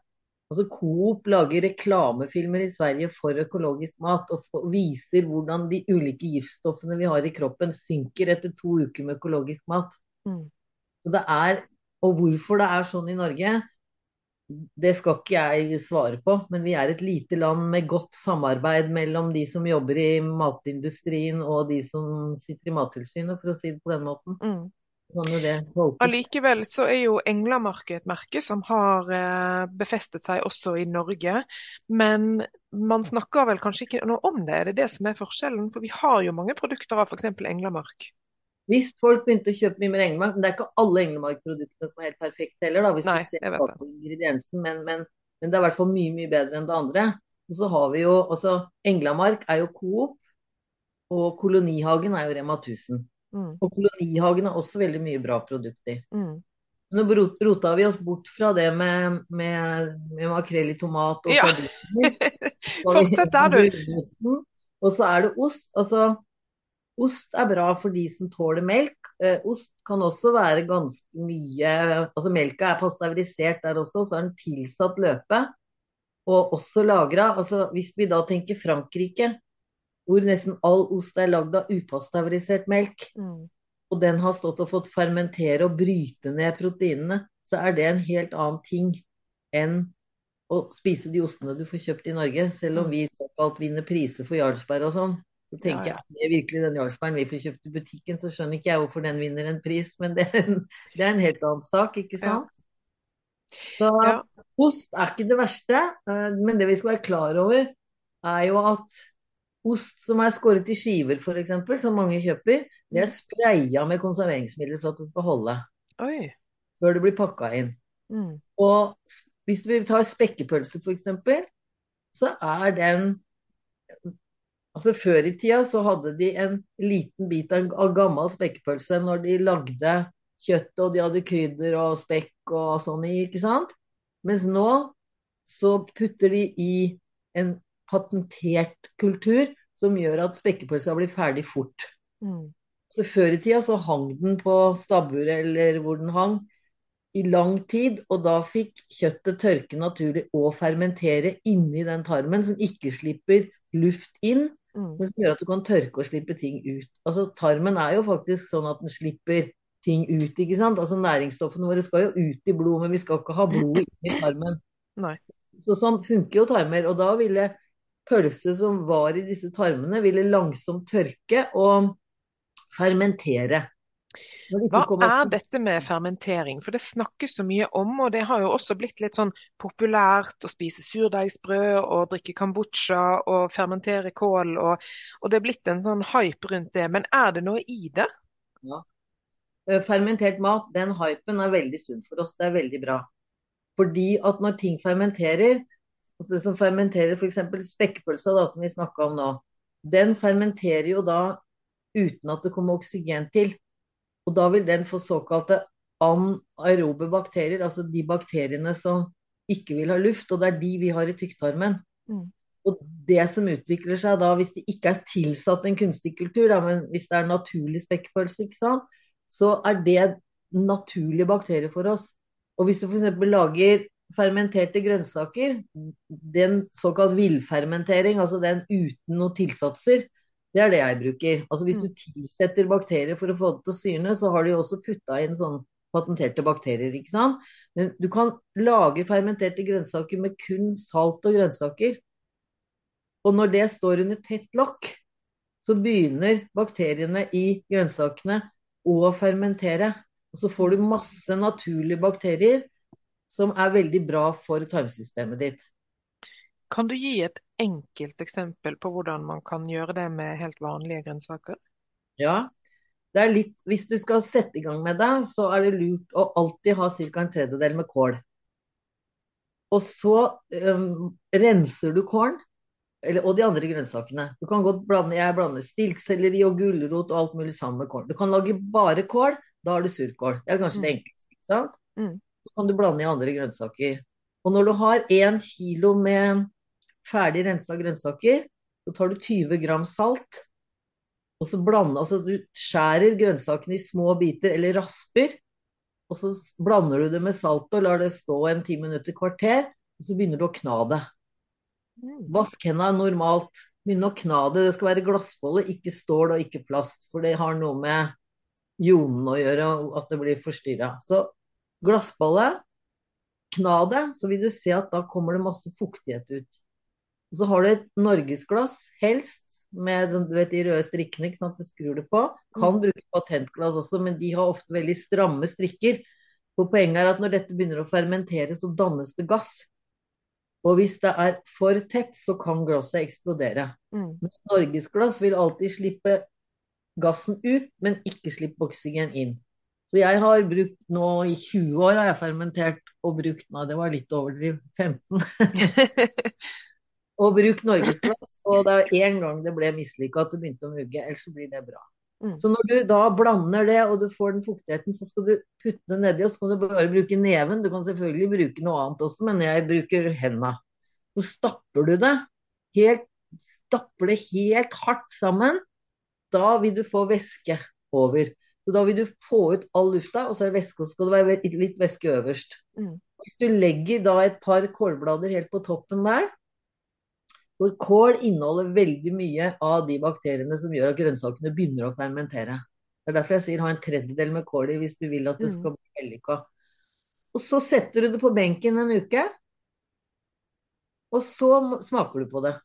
S2: Altså Coop lager reklamefilmer i Sverige for økologisk mat og for, viser hvordan de ulike giftstoffene vi har i kroppen synker etter to uker med økologisk mat.
S1: Mm.
S2: Så det er, og hvorfor det er sånn i Norge, det skal ikke jeg svare på. Men vi er et lite land med godt samarbeid mellom de som jobber i matindustrien og de som sitter i Mattilsynet, for å si det på den måten.
S1: Mm. Allikevel så er jo Englamarket et merke som har eh, befestet seg også i Norge. Men man snakker vel kanskje ikke noe om det. Er det det som er forskjellen? For vi har jo mange produkter av f.eks. Englamark.
S2: Hvis folk begynte å kjøpe mye mer Englemark, men det er ikke alle Englemark-produktene som er helt perfekte heller, da, hvis
S1: Nei,
S2: du ser på ingrediensen, men, men, men det er i hvert fall mye, mye bedre enn det andre. Og så har vi jo, altså Englamark er jo Coop, og Kolonihagen er jo Rema 1000.
S1: Mm.
S2: Og Kolonihagen har også veldig mye bra produkter.
S1: Mm.
S2: Nå rot- rota vi oss bort fra det med, med, med makrell i tomat og
S1: Ja. [LAUGHS]
S2: vi-
S1: Fortsett der, du.
S2: Og så er det ost. Altså, ost er bra for de som tåler melk. Eh, ost kan også være ganske mye Altså, melka er pasteurisert der også, så er den tilsatt løpe. Og også lagra. Altså, hvis vi da tenker Frankrike, hvor nesten all ost er lagd av upasteurisert melk,
S1: Mm.
S2: og den har stått og fått fermentere og bryte ned proteinene, så er det en helt annen ting enn å spise de ostene du får kjøpt i Norge. Selv om vi såkalt vinner priser for Jarlsberg og sånn. Så tenker
S1: Ja, ja.
S2: jeg, er det virkelig den Jarlsbergen vi får kjøpt i butikken, så skjønner ikke jeg hvorfor den vinner en pris. [LAUGHS] Men det er en, det er en helt annen sak, ikke sant? Så ost er ikke det verste, eh, men det vi skal være klar over, er jo at ost som er skåret i skiver, f.eks., som mange kjøper, det er spraya med konserveringsmidler for at det skal holde
S1: Oi.
S2: før det blir pakka inn.
S1: Mm.
S2: Og hvis vi tar spekkepølse f.eks., så er den Altså Før i tida så hadde de en liten bit av, gammel spekkepølse når de lagde kjøttet, og de hadde krydder og spekk og sånn i, ikke sant? Mens nå så putter de i en patentert kultur som gjør at spekkepølsa blir ferdig fort.
S1: Mm.
S2: Så Før i tida så hang den på stabburet eller hvor den hang i lang tid, og da fikk kjøttet tørke naturlig og fermentere inni den tarmen, som ikke slipper luft inn,
S1: Mm.
S2: men som gjør at du kan tørke og slippe ting ut. Altså Tarmen er jo faktisk sånn at den slipper ting ut, ikke sant. Altså Næringsstoffene våre skal jo ut i blod, men vi skal ikke ha blod inni tarmen. [CLEARS THROAT]
S1: Nei.
S2: Så sånn funker jo tarmer. Og da ville pølse som var i disse tarmene, ville langsomt tørke og fermentere.
S1: Hva er dette med fermentering? For det snakkes så mye om, og det har jo også blitt litt sånn populært å spise surdeigsbrød og drikke kombucha og fermentere kål, og, og det er blitt en sånn hype rundt det. Men er det noe i det?
S2: Ja. Fermentert mat, den hypen er veldig sunn for oss. Det er veldig bra. Fordi at når ting fermenterer, det som fermenterer f.eks. spekkpølsa, da, som vi snakka om nå, den fermenterer jo da uten at det kommer oksygen til. Og da vil den få såkalte anaerobe bakterier, altså de bakteriene som ikke vil ha luft, og det er de vi har i tykktarmen.
S1: Mm.
S2: Og det som utvikler seg da, hvis det ikke er tilsatt en kunstig kultur, da, men hvis det er naturlig spekkpølse, så er det naturlige bakterier for oss. Og hvis du f.eks. lager fermenterte grønnsaker, den såkalt villfermentering, altså den uten noen tilsatser, det er det jeg bruker. Altså Hvis du tilsetter bakterier for å få det til å syrne, så har de også putta inn sånn patenterte bakterier, ikke sant. Men du kan lage fermenterte grønnsaker med kun salt og grønnsaker. Og når det står under tett lokk, så begynner bakteriene i grønnsakene å fermentere. Og så får du masse naturlige bakterier som er veldig bra for tarmsystemet ditt.
S1: Kan du gi et enkelt eksempel på hvordan man kan gjøre det med helt vanlige grønnsaker?
S2: Ja, det litt, hvis du skal sette i gang med det, så er det lurt å alltid ha ca. en tredjedel med kål. Og så um, renser du kålen eller, og de andre grønnsakene. Du kan godt blande, Jeg blander stilkselleri og gulrot og alt mulig sammen med kål. Du kan lage bare kål, da har du surkål. Det er kanskje mm. det enkleste. ikke sant? Mm. Så kan du blande i andre grønnsaker. Og når du har én kilo med ferdig rensa grønnsaker, så tar du 20 gram salt. Og så blander, altså Du skjærer grønnsakene i små biter eller rasper. Og så blander du det med salt og lar det stå en ti minutter, kvarter. Og så begynner du å kna det. Vask hendene normalt. Begynn å kna det. Det skal være glassbolle, ikke stål og ikke plast. For det har noe med jonene å gjøre, og at det blir forstyrra. Så glassbolle, kna det, så vil du se at da kommer det masse fuktighet ut. Og så har du et norgesglass, helst, med vet, de røde strikkene. ikke sant, Du skrur det på. Kan mm. bruke patentglass også, men de har ofte veldig stramme strikker. For Poenget er at når dette begynner å fermentere, så dannes det gass. Og hvis det er for tett, så kan glasset eksplodere. Mm. Men norgesglass vil alltid slippe gassen ut, men ikke slippe oksygen inn. Så jeg har brukt nå i 20 år har jeg fermentert og brukt Nei, det var litt overdriv. 15. [LAUGHS] og bruke norgesglass. Og det er én gang det ble mislykka at det begynte å mugge, ellers så blir det bra. Mm. Så når du da blander det, og du får den fuktigheten, så skal du putte det nedi, og så kan du bare bruke neven. Du kan selvfølgelig bruke noe annet også, men jeg bruker henda. Så stapper du det helt, stapper det helt hardt sammen. Da vil du få væske over. Så Da vil du få ut all lufta, og så er det væske, og så skal det være litt væske øverst. Mm. Hvis du legger da et par kålblader helt på toppen der, for kål inneholder veldig mye av de bakteriene som gjør at grønnsakene begynner å fermentere. Det er derfor jeg sier ha en tredjedel med kål i hvis du vil at det mm. skal bli vellykka. Og så setter du det på benken en uke, og så smaker du på det.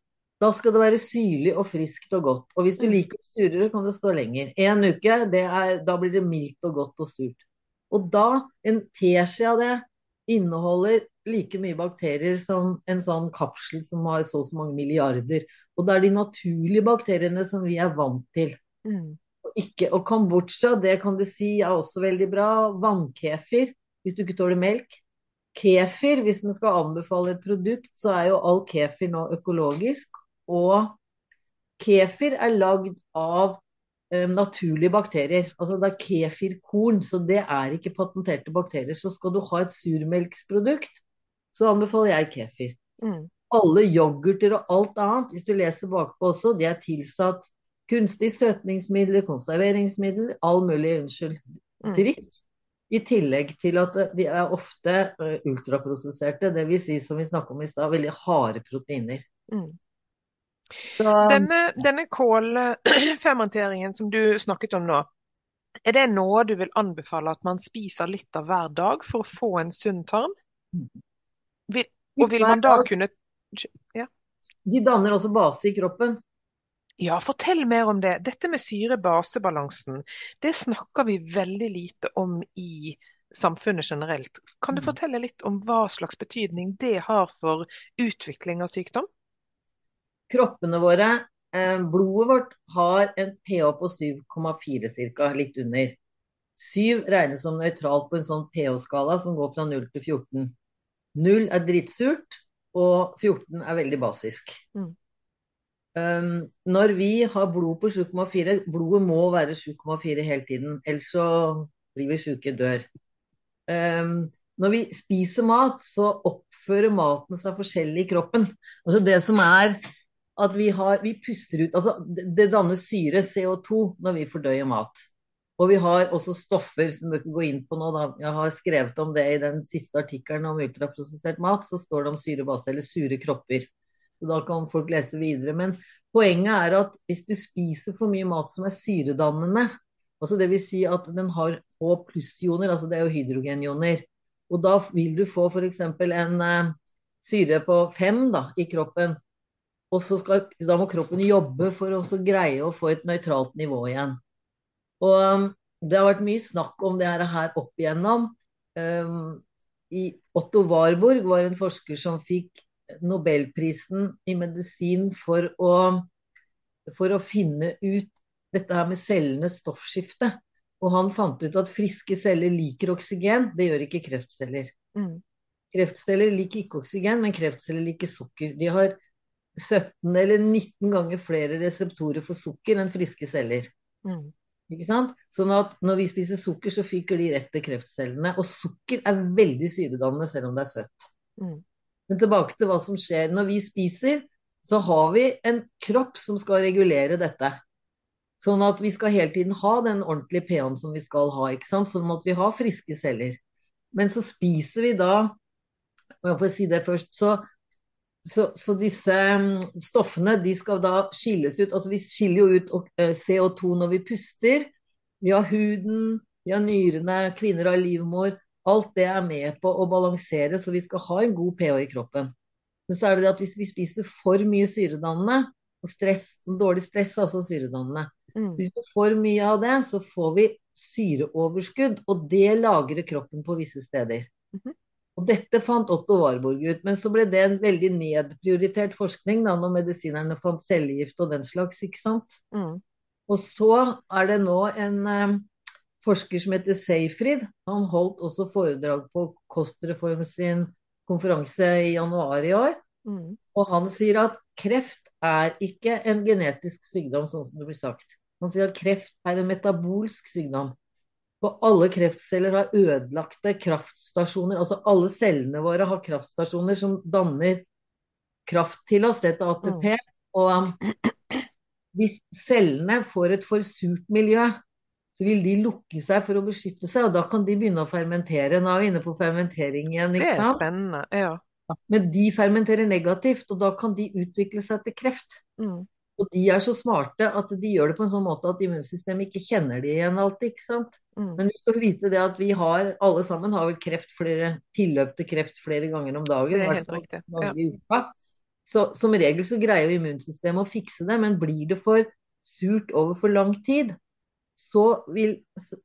S2: Da skal det være syrlig og friskt og godt. Og hvis du liker liker surere, kan det stå lenger. En uke, er, da blir det mildt og godt og surt. Og da, en teskje av det inneholder like mye bakterier som en sånn kapsel som har så og så mange milliarder. Og det er de naturlige bakteriene som vi er vant til. Mm. Og, ikke, og kombucha, det kan du si er også veldig bra. Vannkefir, hvis du ikke tåler melk. Kefir, hvis en skal anbefale et produkt, så er jo all kefir nå økologisk. Og kefir er lagd av naturlige bakterier. Altså det er kefirkorn, så det er ikke patenterte bakterier. Så skal du ha et surmelksprodukt, så anbefaler jeg kefir. Mm. Alle yoghurter og alt annet, hvis du leser bakpå også, de er tilsatt kunstig søtningsmiddel, konserveringsmiddel, all mulig unnskyld, mm. I tillegg til at de er ofte uh, ultraprosesserte, dvs. Si, som vi snakket om i stad, veldig harde proteiner. Mm.
S1: Så... Denne, denne kålfermenteringen som du snakket om nå, er det noe du vil anbefale at man spiser litt av hver dag for å få en sunn tarm? Vil, og vil man da kunne ja.
S2: De danner også base i kroppen.
S1: Ja, fortell mer om det. Dette med syre-base-balansen, det snakker vi veldig lite om i samfunnet generelt. Kan du mm. fortelle litt om hva slags betydning det har for utvikling av sykdom?
S2: Kroppene våre, eh, blodet vårt, har en pH på 7,4 ca., litt under. 7 regnes som nøytralt på en sånn pH-skala som går fra 0 til 14. 0 er dritsurt, og 14 er veldig basisk. Mm. Um, når vi har blod på 7,4 Blodet må være 7,4 hele tiden, ellers så blir vi syke, dør. Um, når vi spiser mat, så oppfører maten seg forskjellig i kroppen. Altså det som er at vi, har, vi puster ut altså det, dannes syre, CO2, når vi fordøyer mat. Og vi har også stoffer som vi kan gå inn på nå. Da. Jeg har skrevet om det i den siste artikkelen om ultraprosessert mat. Så står det om syrebase eller sure kropper. Så Da kan folk lese videre. Men poenget er at hvis du spiser for mye mat som er syredannende, Altså vil si at den har H pluss-ioner, altså det er jo hydrogenioner. Og da vil du få f.eks. en eh, syre på fem da, i kroppen. Og så skal, da må kroppen jobbe for å greie å få et nøytralt nivå igjen. Og um, det har vært mye snakk om det her opp igjennom. Um, i Otto Warburg var en forsker som fikk Nobelprisen i medisin for å, for å finne ut dette her med cellenes stoffskifte. Og han fant ut at friske celler liker oksygen, det gjør ikke kreftceller. Mm. Kreftceller liker ikke oksygen, men kreftceller liker sukker. De har 17 eller 19 ganger flere reseptorer for sukker enn friske celler. Mm. Ikke sant? Sånn at når vi spiser sukker, så fyker de rett til kreftcellene. Og sukker er veldig syredannende selv om det er søtt. Mm. Men tilbake til hva som skjer. Når vi spiser, så har vi en kropp som skal regulere dette. Sånn at vi skal hele tiden ha den ordentlige pH-en som vi skal ha. ikke sant? Sånn at vi har friske celler. Men så spiser vi da og jeg får si det først, så så, så, disse mm, stoffene de skal da skilles ut. Altså vi skiller jo ut eh, CO2 når vi puster. Vi har huden, vi har nyrene, kvinner har livmor. Alt det er med på å balansere, så vi skal ha en god pH i kroppen. Men så er det det at hvis vi spiser for mye syredannende, og stress, dårlig stress er også syredannende mm. Hvis vi får mye av det, så får vi syreoverskudd, og det lagrer kroppen på visse steder. Mm -hmm. Og dette fant Otto Warburg ut, men så ble det en veldig nedprioritert forskning da når medisinerne fant cellegift og den slags, ikke sant. Mm. Og så er det nå en eh, forsker som heter Seyfried. Han holdt også foredrag på Kostreform sin konferanse i januar i år. Mm. Og han sier at kreft er ikke en genetisk sykdom, sånn som det blir sagt. Han sier at kreft er en metabolsk sykdom. Og alle kreftceller har ødelagte kraftstasjoner. Altså alle cellene våre har kraftstasjoner som danner kraft til oss, dette ATP. Mm. Og um, hvis cellene får et for surt miljø, så vil de lukke seg for å beskytte seg, og da kan de begynne å fermentere. Nå er vi inne på fermentering igjen,
S1: ikke sant? Det er spennende, ja.
S2: Men de fermenterer negativt, og da kan de utvikle seg til kreft. Mm. Og de er så smarte at de gjør det på en sånn måte at immunsystemet ikke kjenner de igjen alltid. ikke sant? Mm. Men vi skal vite det at vi har, alle sammen har vel kreft flere, tilløp til kreft flere ganger om dagen.
S1: Det er helt riktig.
S2: Ja. Så som regel så greier immunsystemet å fikse det, men blir det for surt over for lang tid, så vil,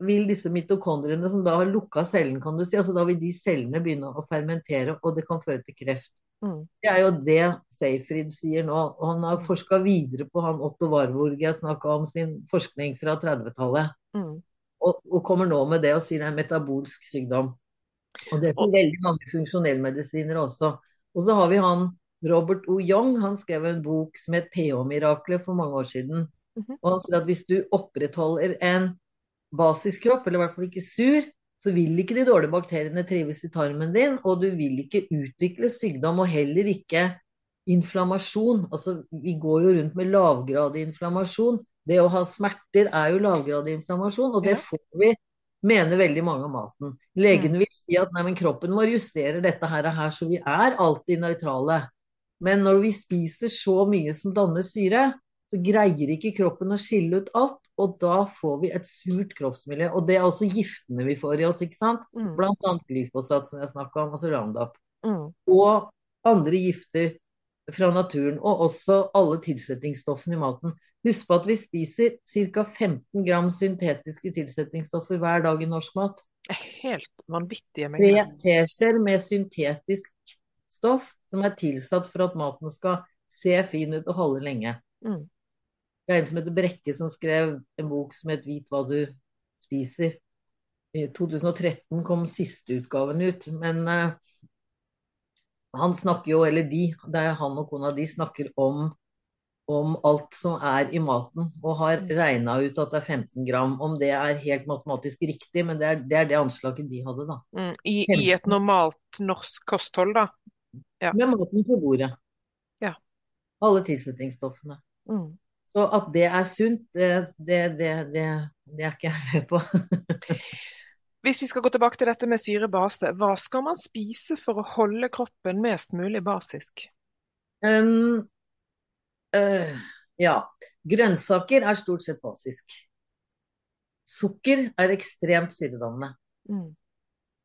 S2: vil disse mitokondriene som da har lukka cellen, kan du si, altså da vil de cellene begynne å fermentere, og det kan føre til kreft. Mm. Det er jo det Seyfried sier nå. Og han har forska videre på han Otto Warburg jeg snakka om sin forskning fra 30-tallet. Mm. Og, og, kommer nå med det og sier det er metabolsk sykdom. Og det sier veldig mange funksjonellmedisinere også. Og så har vi han Robert O. Young. Han skrev en bok som het pH-miraklet for mange år siden. Mm -hmm. Og han sier at hvis du opprettholder en basiskropp, eller i hvert fall ikke sur, så vil ikke de dårlige bakteriene trives i tarmen din, og du vil ikke utvikle sykdom, og heller ikke inflammasjon. Altså, vi går jo rundt med lavgradig inflammasjon. Det å ha smerter er jo lavgradig inflammasjon, og det får vi mener veldig mange om maten. Legene vil si at nei, kroppen vår justerer dette her, og her, så vi er alltid nøytrale. Men når vi spiser så mye som danner syre, så greier ikke kroppen å skille ut alt, og da får vi et surt kroppsmiljø. Og det er også giftene vi får i oss, ikke sant. Mm. Blant annet glyfosat, som jeg snakka om, altså Roundup. Mm. Og andre gifter fra naturen, og også alle tilsetningsstoffene i maten. Husk på at vi spiser ca. 15 gram syntetiske tilsetningsstoffer hver dag i norsk mat.
S1: Helt vanvittige mengder.
S2: Tre teskjeer med syntetisk stoff som er tilsatt for at maten skal se fin ut og holde lenge. Mm. Det er en som heter Brekke, som skrev en bok som het 'Vit hva du spiser'. I 2013 kom siste utgaven ut. Men uh, han snakker jo, eller de, det er han og kona, de snakker om, om alt som er i maten. Og har mm. regna ut at det er 15 gram. Om det er helt matematisk riktig, men det er det, er det anslaget de hadde, da.
S1: Mm, i, I, et normalt norsk kosthold, da?
S2: Ja. Med maten på bordet.
S1: Ja.
S2: Alle tilsetningsstoffene. Mm. Så at det er sunt, det, det, det, det er ikke jeg med på. [LAUGHS]
S1: Hvis vi skal gå tilbake til dette med syrebase, hva skal man spise for å holde kroppen mest mulig basisk? Um,
S2: uh, ja. Grønnsaker er stort sett basisk. Sukker er ekstremt syredannende.
S1: Mm.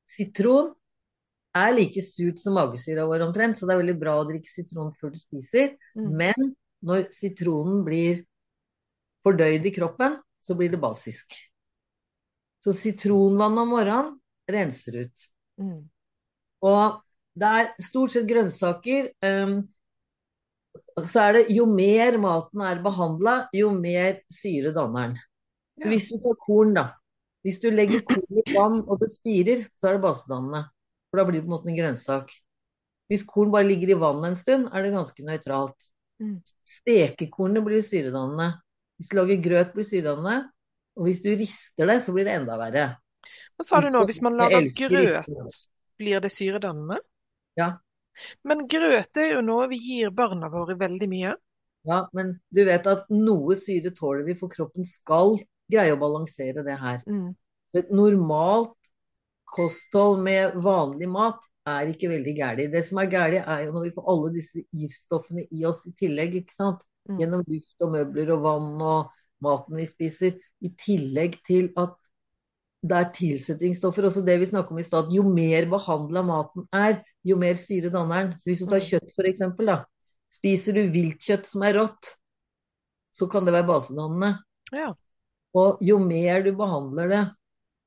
S2: Sitron er like surt som magesyra vår omtrent, så det er veldig bra å drikke sitron før du spiser.
S1: Mm.
S2: Men når sitronen blir fordøyd i kroppen, så blir det basisk. Så sitronvann om morgenen renser ut.
S1: Mm.
S2: Og det er stort sett grønnsaker. Um, så er det jo mer maten er behandla, jo mer syre danner den. Så hvis du tar korn, da. Hvis du legger korn i vann og det spirer, så er det basedannende. For da blir det på en måte en grønnsak. Hvis korn bare ligger i vann en stund, er det ganske nøytralt.
S1: Mm.
S2: Stekekornet blir syredannende. Hvis du lager grøt, blir syredannende. Og hvis du rister det, så blir det enda verre.
S1: Hva sa du nå, hvis man lager grøt, blir det syredannende?
S2: Ja.
S1: Men grøt er jo noe vi gir barna våre veldig mye.
S2: Ja, men du vet at noe syre tåler vi, for kroppen skal greie å balansere det her.
S1: Mm.
S2: Så et normalt kosthold med vanlig mat er ikke veldig gæli. Det som er gæli, er jo når vi får alle disse giftstoffene i oss i tillegg, ikke sant.
S1: Mm.
S2: Gjennom luft og møbler og vann og maten vi spiser. I tillegg til at det er tilsetningsstoffer. Også det vi snakket om i stad. Jo mer behandla maten er, jo mer syre danner den. Så hvis du tar
S1: Mm.
S2: kjøtt for eksempel, da. Spiser du viltkjøtt som er rått, så kan det være basedannende.
S1: Ja.
S2: Og jo mer du behandler det,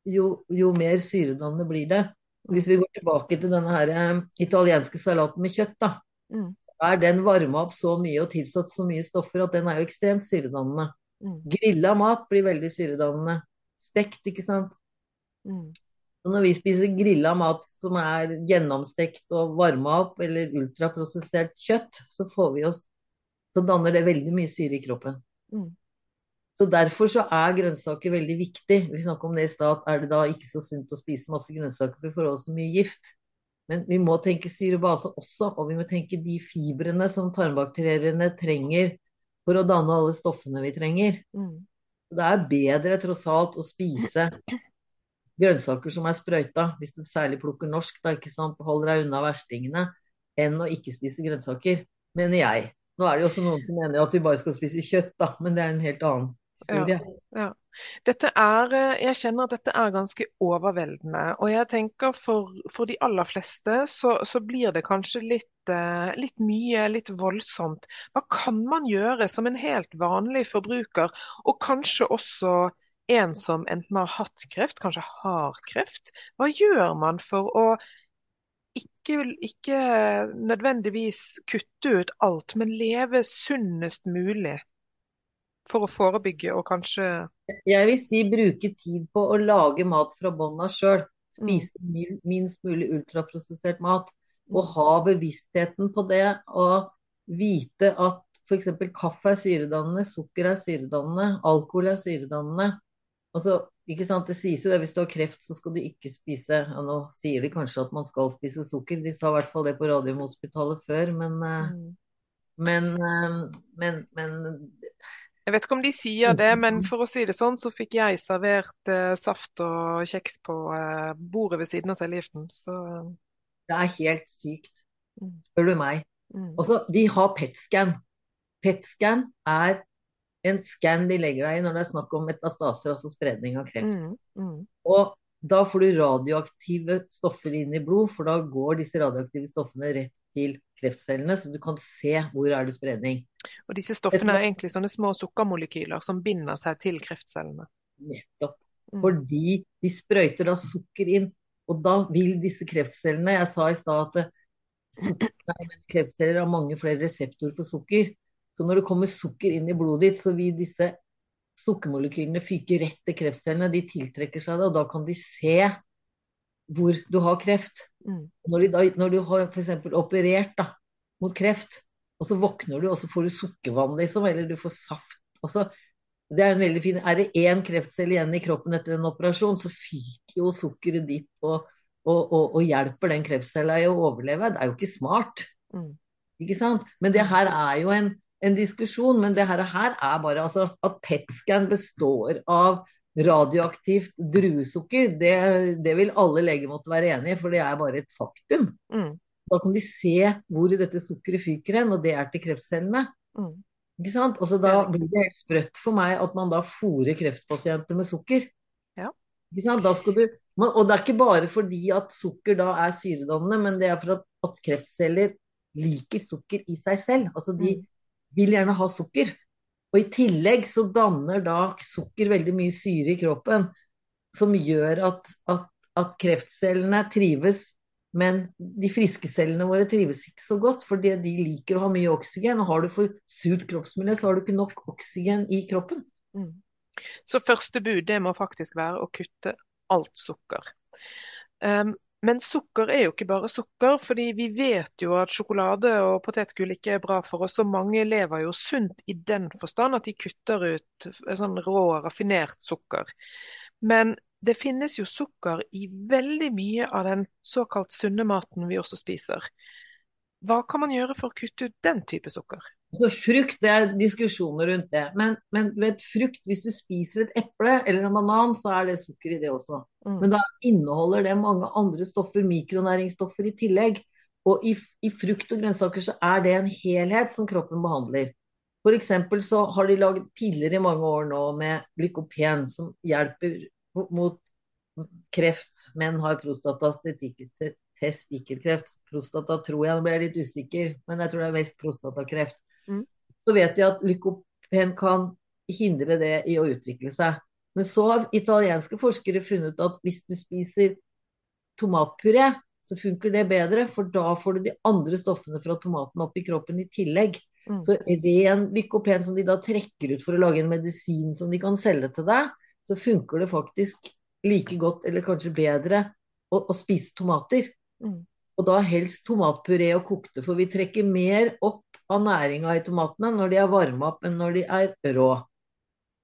S2: jo, jo mer syredannende blir det. Hvis vi går tilbake til denne her eh, italienske salaten med kjøtt, da,
S1: Mm.
S2: er den varma opp så mye og tilsatt så mye stoffer at den er jo ekstremt syredannende.
S1: Mm.
S2: Grilla mat blir veldig syredannende. Stekt, ikke sant.
S1: Mm.
S2: Når vi spiser grilla mat som er gjennomstekt og varma opp, eller ultraprosessert kjøtt, så får vi oss Så danner det veldig mye syre i kroppen.
S1: Mm.
S2: Så derfor så er grønnsaker veldig viktig. Vi snakket om det i stad. Er det da ikke så sunt å spise masse grønnsaker, for vi får også mye gift. Men vi må tenke syrebase også, og vi må tenke de fibrene som tarmbakteriene trenger for å danne alle stoffene vi trenger.
S1: Mm.
S2: Det er bedre tross alt å spise grønnsaker som er sprøyta, hvis du særlig plukker norsk, da, ikke sant, holder deg unna verstingene, enn å ikke spise grønnsaker, mener jeg. Nå er det jo også noen som mener at vi bare skal spise kjøtt, da, men det er en helt annen historie.
S1: Ja. Dette er, eh, jeg kjenner at dette er ganske overveldende. Og jeg tenker for, for de aller fleste så, så blir det kanskje litt, eh, litt mye, litt voldsomt. Hva kan man gjøre som en helt vanlig forbruker, og kanskje også en som enten har hatt kreft, kanskje har kreft? Hva gjør man for å ikke, ikke nødvendigvis kutte ut alt, men leve sunnest mulig? For å forebygge og kanskje
S2: Jeg vil si bruke tid på å lage mat fra bånn av sjøl. Spise minst mulig ultraprosessert mat. Og ha bevisstheten på det. Og vite at f.eks. kaffe er syredannende, sukker er syredannende, alkohol er syredannende. Altså, ikke sant? Det sies jo det hvis du har kreft, så skal du ikke spise ja, Nå sier de kanskje at man skal spise sukker. De sa i hvert fall det på Radiumhospitalet før, men, eh,
S1: Mm.
S2: men, eh, men, men
S1: Jeg vet ikke om de sier det, men for å si det sånn, så fikk jeg servert eh, saft og kjeks på eh, bordet ved siden av cellegiften. Så
S2: det er helt sykt,
S1: Mm.
S2: spør du meg.
S1: mm.
S2: Også, de har PET-scan. PET-scan er en scan de legger deg i når det er snakk om metastaser, altså spredning av kreft.
S1: Mm. Mm.
S2: Og da får du radioaktive stoffer inn i blod, for da går disse radioaktive stoffene rett til kreftcellene, så du kan se hvor er det spredning.
S1: Og disse stoffene er egentlig sånne små sukkermolekyler som binder seg til kreftcellene.
S2: Nettopp.
S1: Mm.
S2: Fordi de sprøyter da sukker inn, og da vil disse kreftcellene Jeg sa i stad at nei, kreftceller har mange flere reseptorer for sukker. Så når det kommer sukker inn i blodet ditt, så vil disse sukkermolekylene fyke rett til kreftcellene. De tiltrekker seg det, og da kan de se hvor du har kreft.
S1: Mm.
S2: Når, da, når du har f.eks. operert da, mot kreft, og så våkner du, og så får du sukkervann, liksom, eller du får saft. Så, det Er en veldig fin, er det én kreftcelle igjen i kroppen etter en operasjon, så fyker jo sukkeret ditt og, og, og, og hjelper den kreftcella i å overleve. Det er jo ikke smart.
S1: Mm.
S2: Ikke sant? Men det her er jo en, en diskusjon. Men det her, her er bare altså, at PET-scan består av radioaktivt druesukker. Det, det vil alle leger måtte være enig i, for det er bare et faktum.
S1: Mm.
S2: Da kan de se hvor dette sukkeret fyker hen, og det er til kreftcellene.
S1: Mm.
S2: Ikke sant? Altså, da blir det helt sprøtt for meg at man da fôrer kreftpasienter med sukker. Ikke sant? Da skal du, og det er ikke bare fordi at sukker da er syredannende, men det er for at, at kreftceller liker sukker i seg selv. Altså de
S1: Mm.
S2: vil gjerne ha sukker. Og i tillegg så danner da sukker veldig mye syre i kroppen, som gjør at, at, at kreftcellene trives, men de friske cellene våre trives ikke så godt, fordi de liker å ha mye oksygen. Og har du for surt kroppsmiljø, så har du ikke nok oksygen i kroppen.
S1: Mm. Så første bud det må faktisk være å kutte alt sukker. Um, men sukker er jo ikke bare sukker, fordi vi vet jo at sjokolade og potetgull ikke er bra for oss. Og mange lever jo sunt i den forstand at de kutter ut sånn rå, raffinert sukker. Men det finnes jo sukker i veldig mye av den såkalt sunne maten vi også spiser. Hva kan man gjøre for å kutte ut den type sukker?
S2: Så frukt, det er diskusjoner rundt det. Men, men vet, frukt, hvis du spiser et eple eller en banan, så er det sukker i det også.
S1: Mm.
S2: Men da inneholder det mange andre stoffer, mikronæringsstoffer i tillegg. Og i, i frukt og grønnsaker så er det en helhet som kroppen behandler. F.eks. så har de laget piller i mange år nå med glykopen, som hjelper mot kreft. Menn har prostatastikkelkreft. Prostata tror jeg, nå ble jeg litt usikker, men jeg tror det er mest prostatakreft.
S1: Mm.
S2: Så vet de at lykopen kan hindre det i å utvikle seg. Men så har italienske forskere funnet ut at hvis du spiser tomatpuré, så funker det bedre, for da får du de andre stoffene fra tomaten opp i kroppen i tillegg.
S1: Mm.
S2: Så ren lykopen som de da trekker ut for å lage en medisin som de kan selge til deg, så funker det faktisk like godt, eller kanskje bedre, å, å spise tomater.
S1: Mm.
S2: Og da helst tomatpuré og kokte, for vi trekker mer opp av næringa i tomatene når de er varma opp enn når de er rå.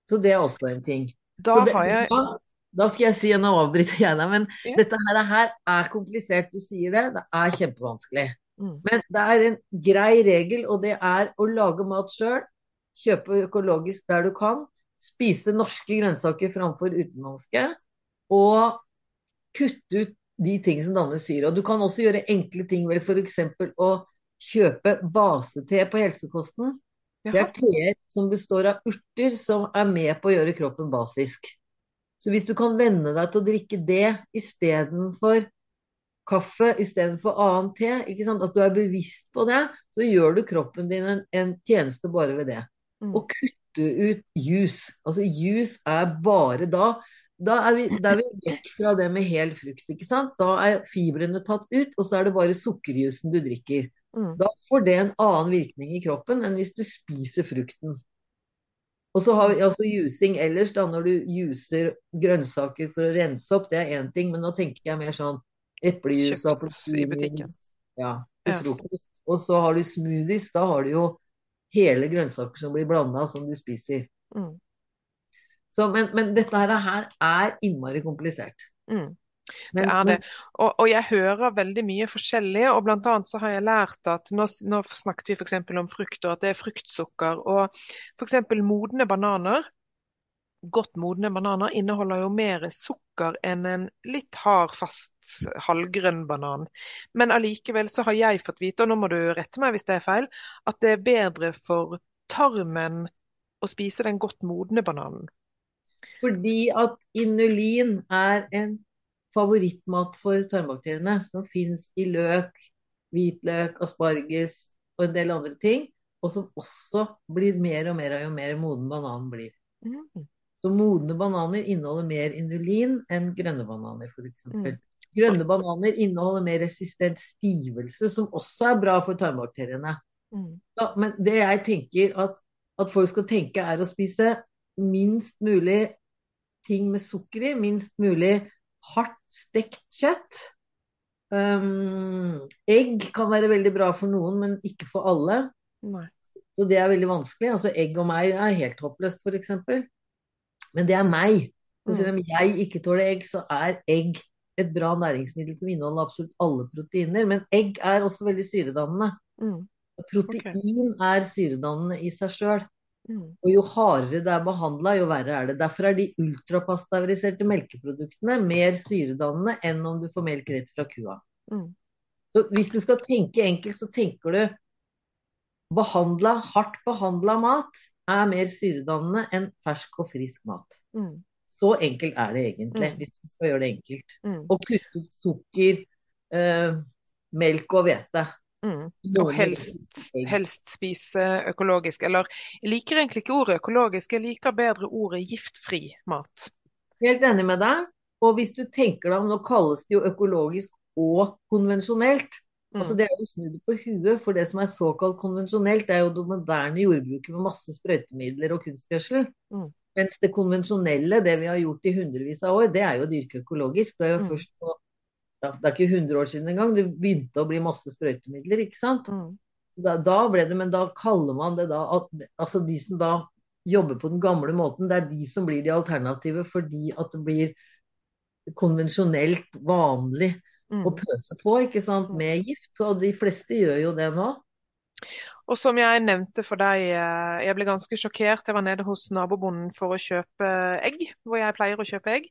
S2: Så det er også en ting.
S1: Da
S2: det,
S1: har jeg
S2: da, da skal jeg si, nå avbryter jeg deg, men
S1: Ja.
S2: dette her, her er komplisert. Du sier det, det er kjempevanskelig.
S1: mm.
S2: Men det er en grei regel, og det er å lage mat sjøl. Kjøpe økologisk der du kan. Spise norske grønnsaker framfor utenlandske. Og kutte ut de ting som danner syre. Og du kan også gjøre enkle ting, vel f.eks. å kjøpe basete på helsekosten. Det er teer som består av urter som er med på å gjøre kroppen basisk. Så hvis du kan venne deg til å drikke det istedenfor kaffe, istedenfor annen te, ikke sant? at du er bevisst på det, så gjør du kroppen din en, en tjeneste bare ved det.
S1: Mm.
S2: Og kutte ut juice. Altså juice er bare da da er, vi, da er vi vekk fra det med hel frukt. ikke sant? Da er fibrene tatt ut, og så er det bare sukkerjuicen du drikker.
S1: Mm.
S2: Da får det en annen virkning i kroppen enn hvis du spiser frukten. Og så har vi altså juicing ellers, da, når du juicer grønnsaker for å rense opp, det er én ting, men nå tenker jeg mer sånn eplejus og
S1: appelsin.
S2: Ja, til
S1: Ja.
S2: frokost. Og så har du smoothies, da har du jo hele grønnsaker som blir blanda, som du spiser.
S1: Mm.
S2: Så, men, men dette her er innmari komplisert.
S1: Mm. Det er det. Og, og jeg hører veldig mye forskjellig, og blant annet så har jeg lært at nå, nå snakket vi f.eks. om frukt, og at det er fruktsukker. Og f.eks. modne bananer, godt modne bananer, inneholder jo mer sukker enn en litt hard, fast, halvgrønn banan. Men allikevel så har jeg fått vite, og nå må du rette meg hvis det er feil, at det er bedre for tarmen å spise den godt modne bananen.
S2: Fordi at inulin er en favorittmat for tarmbakteriene, som fins i løk, hvitløk, asparges og en del andre ting. Og som også blir mer og mer av jo mer moden bananen blir.
S1: Mm.
S2: Så modne bananer inneholder mer inulin enn grønne bananer, f.eks.
S1: Mm.
S2: Grønne bananer inneholder mer resistent stivelse, som også er bra for tarmbakteriene.
S1: Mm.
S2: Så, men det jeg tenker at, at folk skal tenke, er å spise minst mulig ting med sukker i. Minst mulig hardt stekt kjøtt. Um, egg kan være veldig bra for noen, men ikke for alle.
S1: Nei.
S2: Så det er veldig vanskelig. Altså Egg og meg er helt håpløst, f.eks. Men det er meg. Så selv om jeg ikke tåler egg, så er egg et bra næringsmiddel som inneholder absolutt alle proteiner. Men egg er også veldig syredannende.
S1: Mm.
S2: Protein er syredannende i seg sjøl.
S1: Mm.
S2: Og jo hardere det er behandla, jo verre er det. Derfor er de ultrapasteuriserte melkeproduktene mer syredannende enn om du får melk rett fra kua.
S1: Mm.
S2: Så hvis du skal tenke enkelt, så tenker du behandla, hardt behandla mat er mer syredannende enn fersk og frisk mat.
S1: Mm.
S2: Så enkelt er det egentlig,
S1: Mm.
S2: hvis vi skal gjøre det enkelt.
S1: Mm.
S2: Kutte ut sukker, eh, melk og hvete.
S1: Mm. Og helst, helst spise økologisk. Eller jeg liker egentlig ikke ordet økologisk, jeg liker bedre ordet giftfri mat.
S2: Helt enig med deg. Og hvis du tenker deg om, nå kalles det jo økologisk og konvensjonelt.
S1: Mm.
S2: Altså Det er jo snudd på huet, for det som er såkalt konvensjonelt, det er jo det moderne jordbruket med masse sprøytemidler og kunstgjødsel.
S1: Mm.
S2: Mens det konvensjonelle, det vi har gjort i hundrevis av år, det er jo å dyrke økologisk. Det er jo
S1: Mm.
S2: først på Det er ikke 100 år siden engang, det begynte å bli masse sprøytemidler, ikke sant.
S1: Mm.
S2: Da, da ble det, men da kaller man det da at altså de som da jobber på den gamle måten, det er de som blir de alternative fordi at det blir konvensjonelt vanlig å
S1: Mm.
S2: pøse på, ikke sant, med gift. Så de fleste gjør jo det nå.
S1: Og som jeg nevnte for deg, eh, jeg ble ganske sjokkert. Jeg var nede hos nabobonden for å kjøpe egg, hvor jeg pleier å kjøpe egg.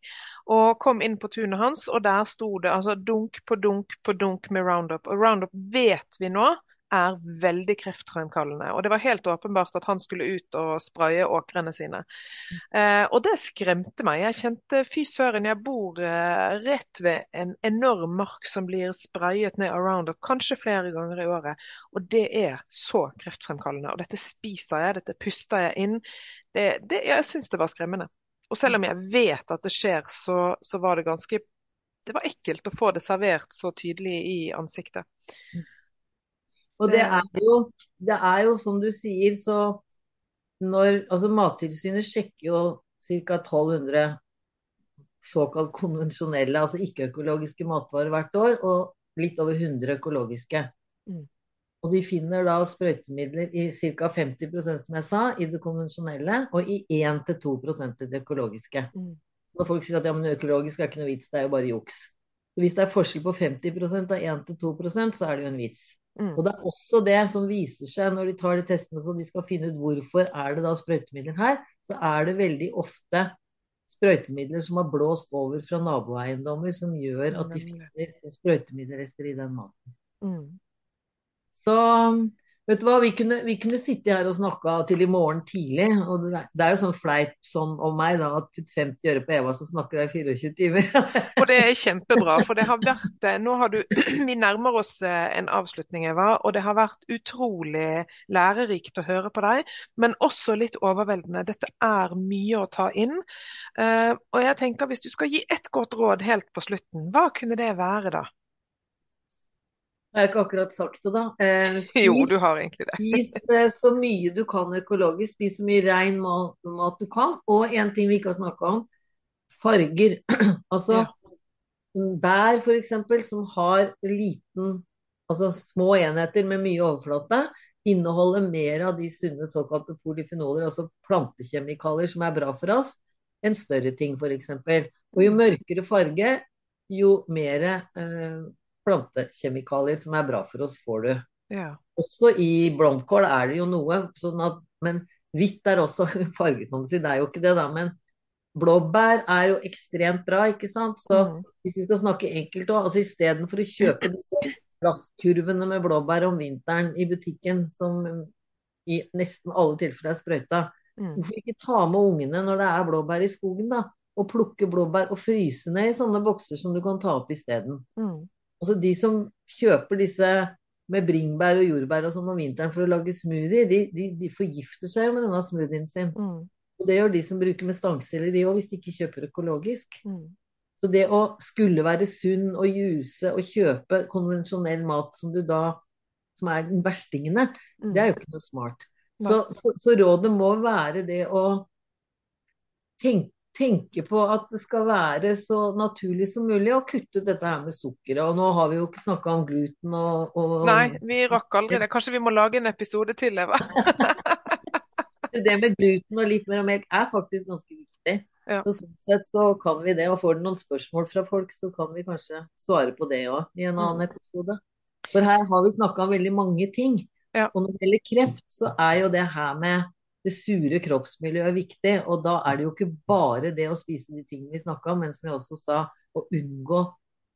S1: Og kom inn på tunet hans, og der sto det altså dunk på dunk på dunk med Roundup. Og Roundup vet vi nå er veldig kreftfremkallende. Og det var helt åpenbart at han skulle ut og spraye åkrene sine. Eh, og det skremte meg. Jeg kjente fy søren, jeg bor eh, rett ved en enorm mark som blir sprayet ned around og kanskje flere ganger i året. Og det er så kreftfremkallende. Og dette spiser jeg, dette puster jeg inn. Det, det, jeg syns det var skremmende. Og selv om jeg vet at det skjer, så, så var det ganske Det var ekkelt å få det servert så tydelig i ansiktet.
S2: Og det er jo, det er jo som du sier, så når Altså Mattilsynet sjekker jo ca. 1200 såkalt konvensjonelle, altså ikke-økologiske matvarer hvert år, og litt over 100 økologiske.
S1: Mm.
S2: Og de finner da sprøytemidler i ca. 50% som jeg sa, i det konvensjonelle, og i 1-2% i det økologiske.
S1: Mm.
S2: Så når folk sier at ja, men økologisk er ikke noe vits, det er jo bare juks. Så hvis det er forskjell på 50% av 1-2% så er det jo en vits.
S1: Mm.
S2: Og det er også det som viser seg når de tar de testene så de skal finne ut hvorfor er det da sprøytemidler her, så er det veldig ofte sprøytemidler som har blåst over fra naboeiendommer som gjør at de finner sprøytemiddelrester i den maten.
S1: Mm.
S2: Så vet du hva, vi kunne, vi kunne sitte her og snakka til i morgen tidlig. Og det er, jo sånn fleip sånn om meg, da, at putt 50 øre på Eva, så snakker jeg i 24 timer. [LAUGHS]
S1: Og det er kjempebra, for det har vært eh, Nå har du [CLEARS THROAT] Vi nærmer oss eh, en avslutning, Eva, og det har vært utrolig lærerikt å høre på deg, men også litt overveldende. Dette er mye å ta inn. Eh, Og jeg tenker, hvis du skal gi ett godt råd helt på slutten, hva kunne det være da?
S2: Jeg har ikke akkurat sagt det, da. Eh, [LAUGHS]
S1: Jo, du har egentlig det.
S2: spis eh, så mye du kan økologisk. Spis så mye ren mat, mat du kan. Og en ting vi ikke har snakka om, farger. [CLEARS THROAT] altså
S1: Ja.
S2: bær f.eks. som har liten, altså små enheter med mye overflate, inneholder mer av de sunne såkalte polyfenoler, altså plantekjemikalier som er bra for oss, enn større ting f.eks. Og jo mørkere farge, jo mer eh, plantekjemikalier som er bra for oss, får du.
S1: Ja.
S2: Også i blomkål er det jo noe, sånn at, men hvitt er også [LAUGHS] farge, kan. Det er jo ikke det, da. Men blåbær er jo ekstremt bra, ikke sant. Så
S1: Mm.
S2: hvis vi skal snakke enkelt òg, altså istedenfor å kjøpe disse plastkurvene med blåbær om vinteren i butikken, som i nesten alle tilfeller er sprøyta,
S1: Mm.
S2: hvorfor ikke ta med ungene når det er blåbær i skogen, da? Og plukke blåbær og fryse ned i sånne bokser som du kan ta opp isteden.
S1: Mm.
S2: Altså de som kjøper disse med bringebær og jordbær og sånn om vinteren for å lage smoothie, de, de, de forgifter seg jo med denne smoothien sin.
S1: Mm.
S2: Og det gjør de som bruker med stangselleri òg, hvis de ikke kjøper økologisk.
S1: Mm.
S2: Så det å skulle være sunn og juse og kjøpe konvensjonell mat som du da som er den verstingene,
S1: Mm.
S2: det er jo ikke noe smart. Så, så, så rådet må være det å tenke, tenke på at det skal være så naturlig som mulig, og kutte ut dette her med sukkeret. Og nå har vi jo ikke snakka om gluten og, og
S1: Nei, vi rakk aldri det. Kanskje vi må lage en episode til, Eva. [LAUGHS]
S2: det med gluten og litt mer og melk er faktisk ganske viktig.
S1: Ja.
S2: Så sånn sett så kan vi det, og får du noen spørsmål fra folk, så kan vi kanskje svare på det òg i en annen episode. For her har vi snakka om veldig mange ting.
S1: Ja.
S2: Og når det gjelder kreft, så er jo det her med det sure kroppsmiljøet er viktig. Og da er det jo ikke bare det å spise de tingene vi snakka om, men som jeg også sa, å unngå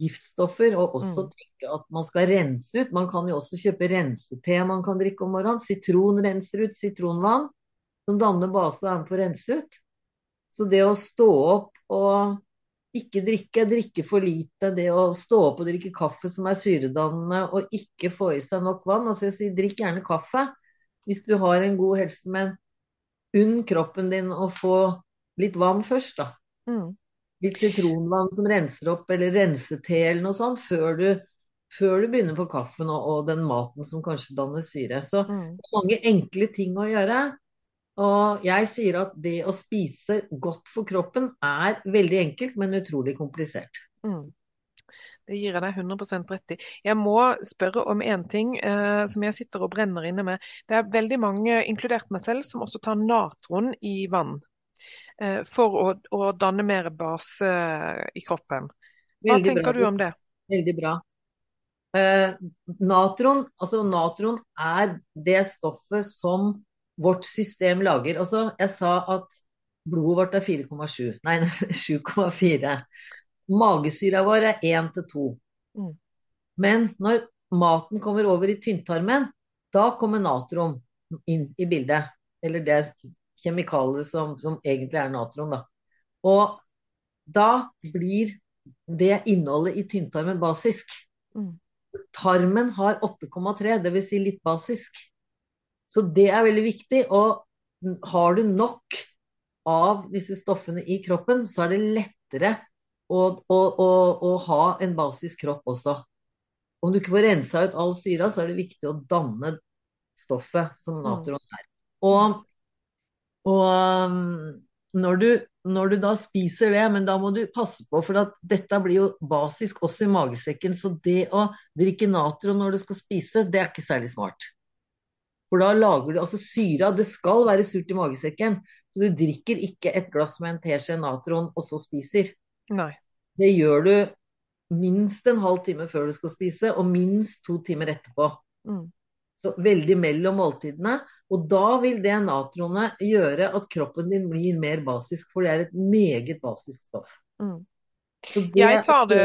S2: giftstoffer. Og også
S1: Mm.
S2: tenke at man skal rense ut. Man kan jo også kjøpe rensete man kan drikke om morgenen. Sitron renser ut sitronvann, som danner base og er med på å rense ut. Så det å stå opp og ikke drikke, drikke for lite, det å stå opp og drikke kaffe som er syredannende, og ikke få i seg nok vann Altså jeg sier drikk gjerne kaffe hvis du har en god helse, men unn kroppen din å få litt vann først, da.
S1: Mm.
S2: Litt sitronvann som renser opp, eller rensete eller noe sånt, før du, før du begynner på kaffen og, og, den maten som kanskje danner syre. Så
S1: Mm.
S2: mange enkle ting å gjøre. Og jeg sier at det å spise godt for kroppen er veldig enkelt, men utrolig komplisert.
S1: Mm. Det gir jeg deg 100 rett i. Jeg må spørre om én ting eh, som jeg sitter og brenner inne med. Det er veldig mange, inkludert meg selv, som også tar natron i vann. Eh, for å, å, danne mer base i kroppen. Hva
S2: Veldig
S1: tenker
S2: bra.
S1: du om det?
S2: Veldig bra. Eh, natron, altså natron er det stoffet som vårt system lager. Altså, jeg sa at blodet vårt er 4,7. Nei, [LAUGHS] 7,4. Magesyra vår er 1 til 2.
S1: Mm.
S2: Men når maten kommer over i tynntarmen, da kommer natron inn i bildet. Eller det kjemikaliet som, som egentlig er natron, da. Og da blir det innholdet i tynntarmen basisk.
S1: Mm.
S2: Tarmen har 8,3, dvs. Si litt basisk. Så det er veldig viktig. Og har du nok av disse stoffene i kroppen, så er det lettere å, og, og, og ha en basisk kropp også. Om du ikke får rensa ut all syra, så er det viktig å danne stoffet som natron er. Og, og når, du, når, du, da spiser det, men da må du passe på, for at dette blir jo basisk også i magesekken. Så det å drikke natron når du skal spise, det er ikke særlig smart. For da lager du altså syra Det skal være surt i magesekken. Så du drikker ikke et glass med en teskje natron og så spiser.
S1: Nei.
S2: Det gjør du minst en halv time før du skal spise, og minst to timer etterpå.
S1: Mm.
S2: Så veldig mellom måltidene. Og da vil det natronet gjøre at kroppen din blir mer basisk, for det er et meget basisk stoff.
S1: Mm. Jeg, tar det,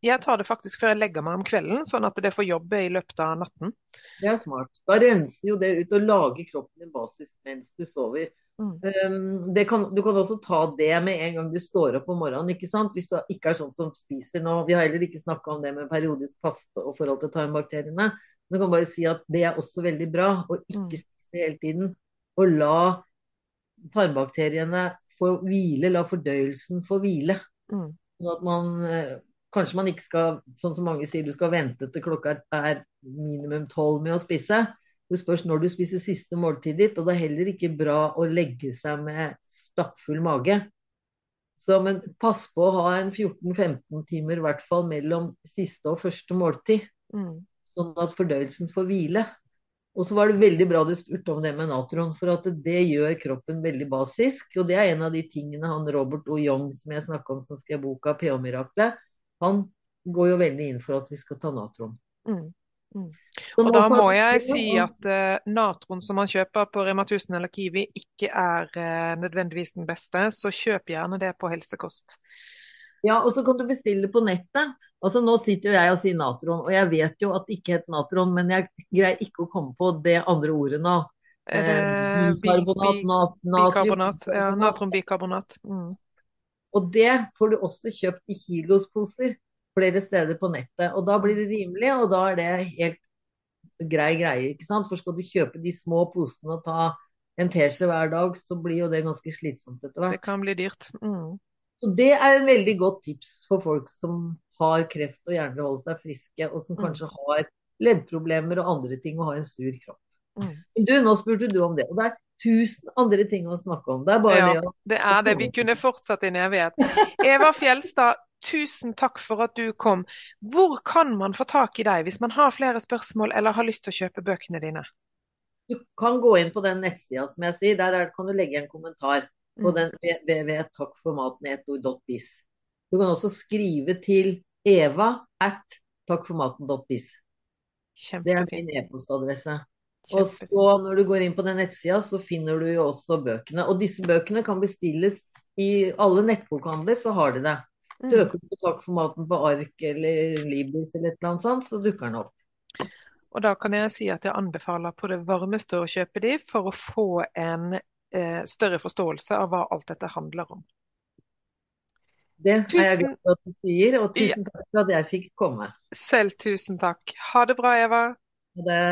S1: jeg, tar det, faktisk før jeg legger meg om kvelden, sånn at det får jobbe i løpet av natten.
S2: Det er smart. Da renser jo det ut og lager kroppen din basis mens du sover.
S1: Mm.
S2: Um, kan, du kan også ta det med en gang du står opp om morgenen. ikke sant? Hvis du ikke er sånn som spiser nå. Vi har heller ikke snakka om det med periodisk faste og forhold til tarmbakteriene. Men du kan bare si at det er også veldig bra å ikke
S1: Mm.
S2: spise hele tiden. Og la tarmbakteriene få hvile, la fordøyelsen få hvile.
S1: Mm.
S2: Sånn at man Kanskje man ikke skal, sånn som mange sier, du skal vente til klokka er minimum tolv med å spise. Det spørs når du spiser siste måltidet ditt, og det er heller ikke bra å legge seg med stappfull mage. Så, men pass på å ha en 14-15 timer i hvert fall mellom siste og første måltid.
S1: Mm.
S2: Sånn at fordøyelsen får hvile. Og så var det veldig bra du spurte om det med natron, for at det gjør kroppen veldig basisk. Og det er en av de tingene han Robert O. Young som jeg snakka om, som skrev boka pH-miraklet, han går jo veldig inn for at vi skal ta natron.
S1: Mm. Mm. Og da må jeg si at uh, natron som man kjøper på Rema 1000 eller Kiwi, ikke er uh, nødvendigvis den beste, så kjøp gjerne det på helsekost.
S2: Ja, og så kan du bestille på nettet. Altså Nå sitter jo jeg og sier natron, og jeg vet jo at det ikke heter natron, men jeg greier ikke å komme på det andre ordet nå. Eh, bikarbonat,
S1: bi-
S2: nat,
S1: Bikarbonat. Ja,
S2: bikarbonat.
S1: Mm.
S2: Og det får du også kjøpt i kilosposer flere steder på nettet. Og da blir det rimelig, og da er det helt grei greie. ikke sant? For skal du kjøpe de små posene og ta en teskje hver dag, så blir jo det ganske slitsomt etter hvert.
S1: Det kan bli dyrt. Mm.
S2: Så det er en veldig godt tips for folk som har kreft og gjerne vil holde seg friske, og som
S1: Mm.
S2: kanskje har leddproblemer og andre ting og har en sur kropp.
S1: Mm.
S2: Men du, nå spurte du om det. Og det er tusen andre ting å snakke om. Det er bare
S1: Ja,
S2: det å
S1: det er det. Vi kunne fortsatt i en evighet. Eva Fjelstad, tusen takk for at du kom. Hvor kan man få tak i deg hvis man har flere spørsmål eller har lyst til å kjøpe bøkene dine?
S2: Du kan gå inn på den nettsida som jeg sier. Der er, kan du legge en kommentar på
S1: Mm.
S2: den www.takkformaten.biz. Du kan også skrive til eva at takkformaten.biz. Det er min e-postadresse. Og så når du går inn på den nettsida, så finner du jo også bøkene. Og disse bøkene kan bestilles i alle nettbokhandler, så har de det.
S1: Mm.
S2: Søker du på takkformaten på ark eller Libris eller et eller annet sånt, så dukker den opp.
S1: Og da kan jeg si at jeg anbefaler på det varmeste å kjøpe de for å få en eh, større forståelse av hva alt dette handler om.
S2: Det er jeg glad for at du sier, og tusen takk for at jeg fikk komme.
S1: Selv tusen takk. Ha det bra, Eva.
S2: Ha det.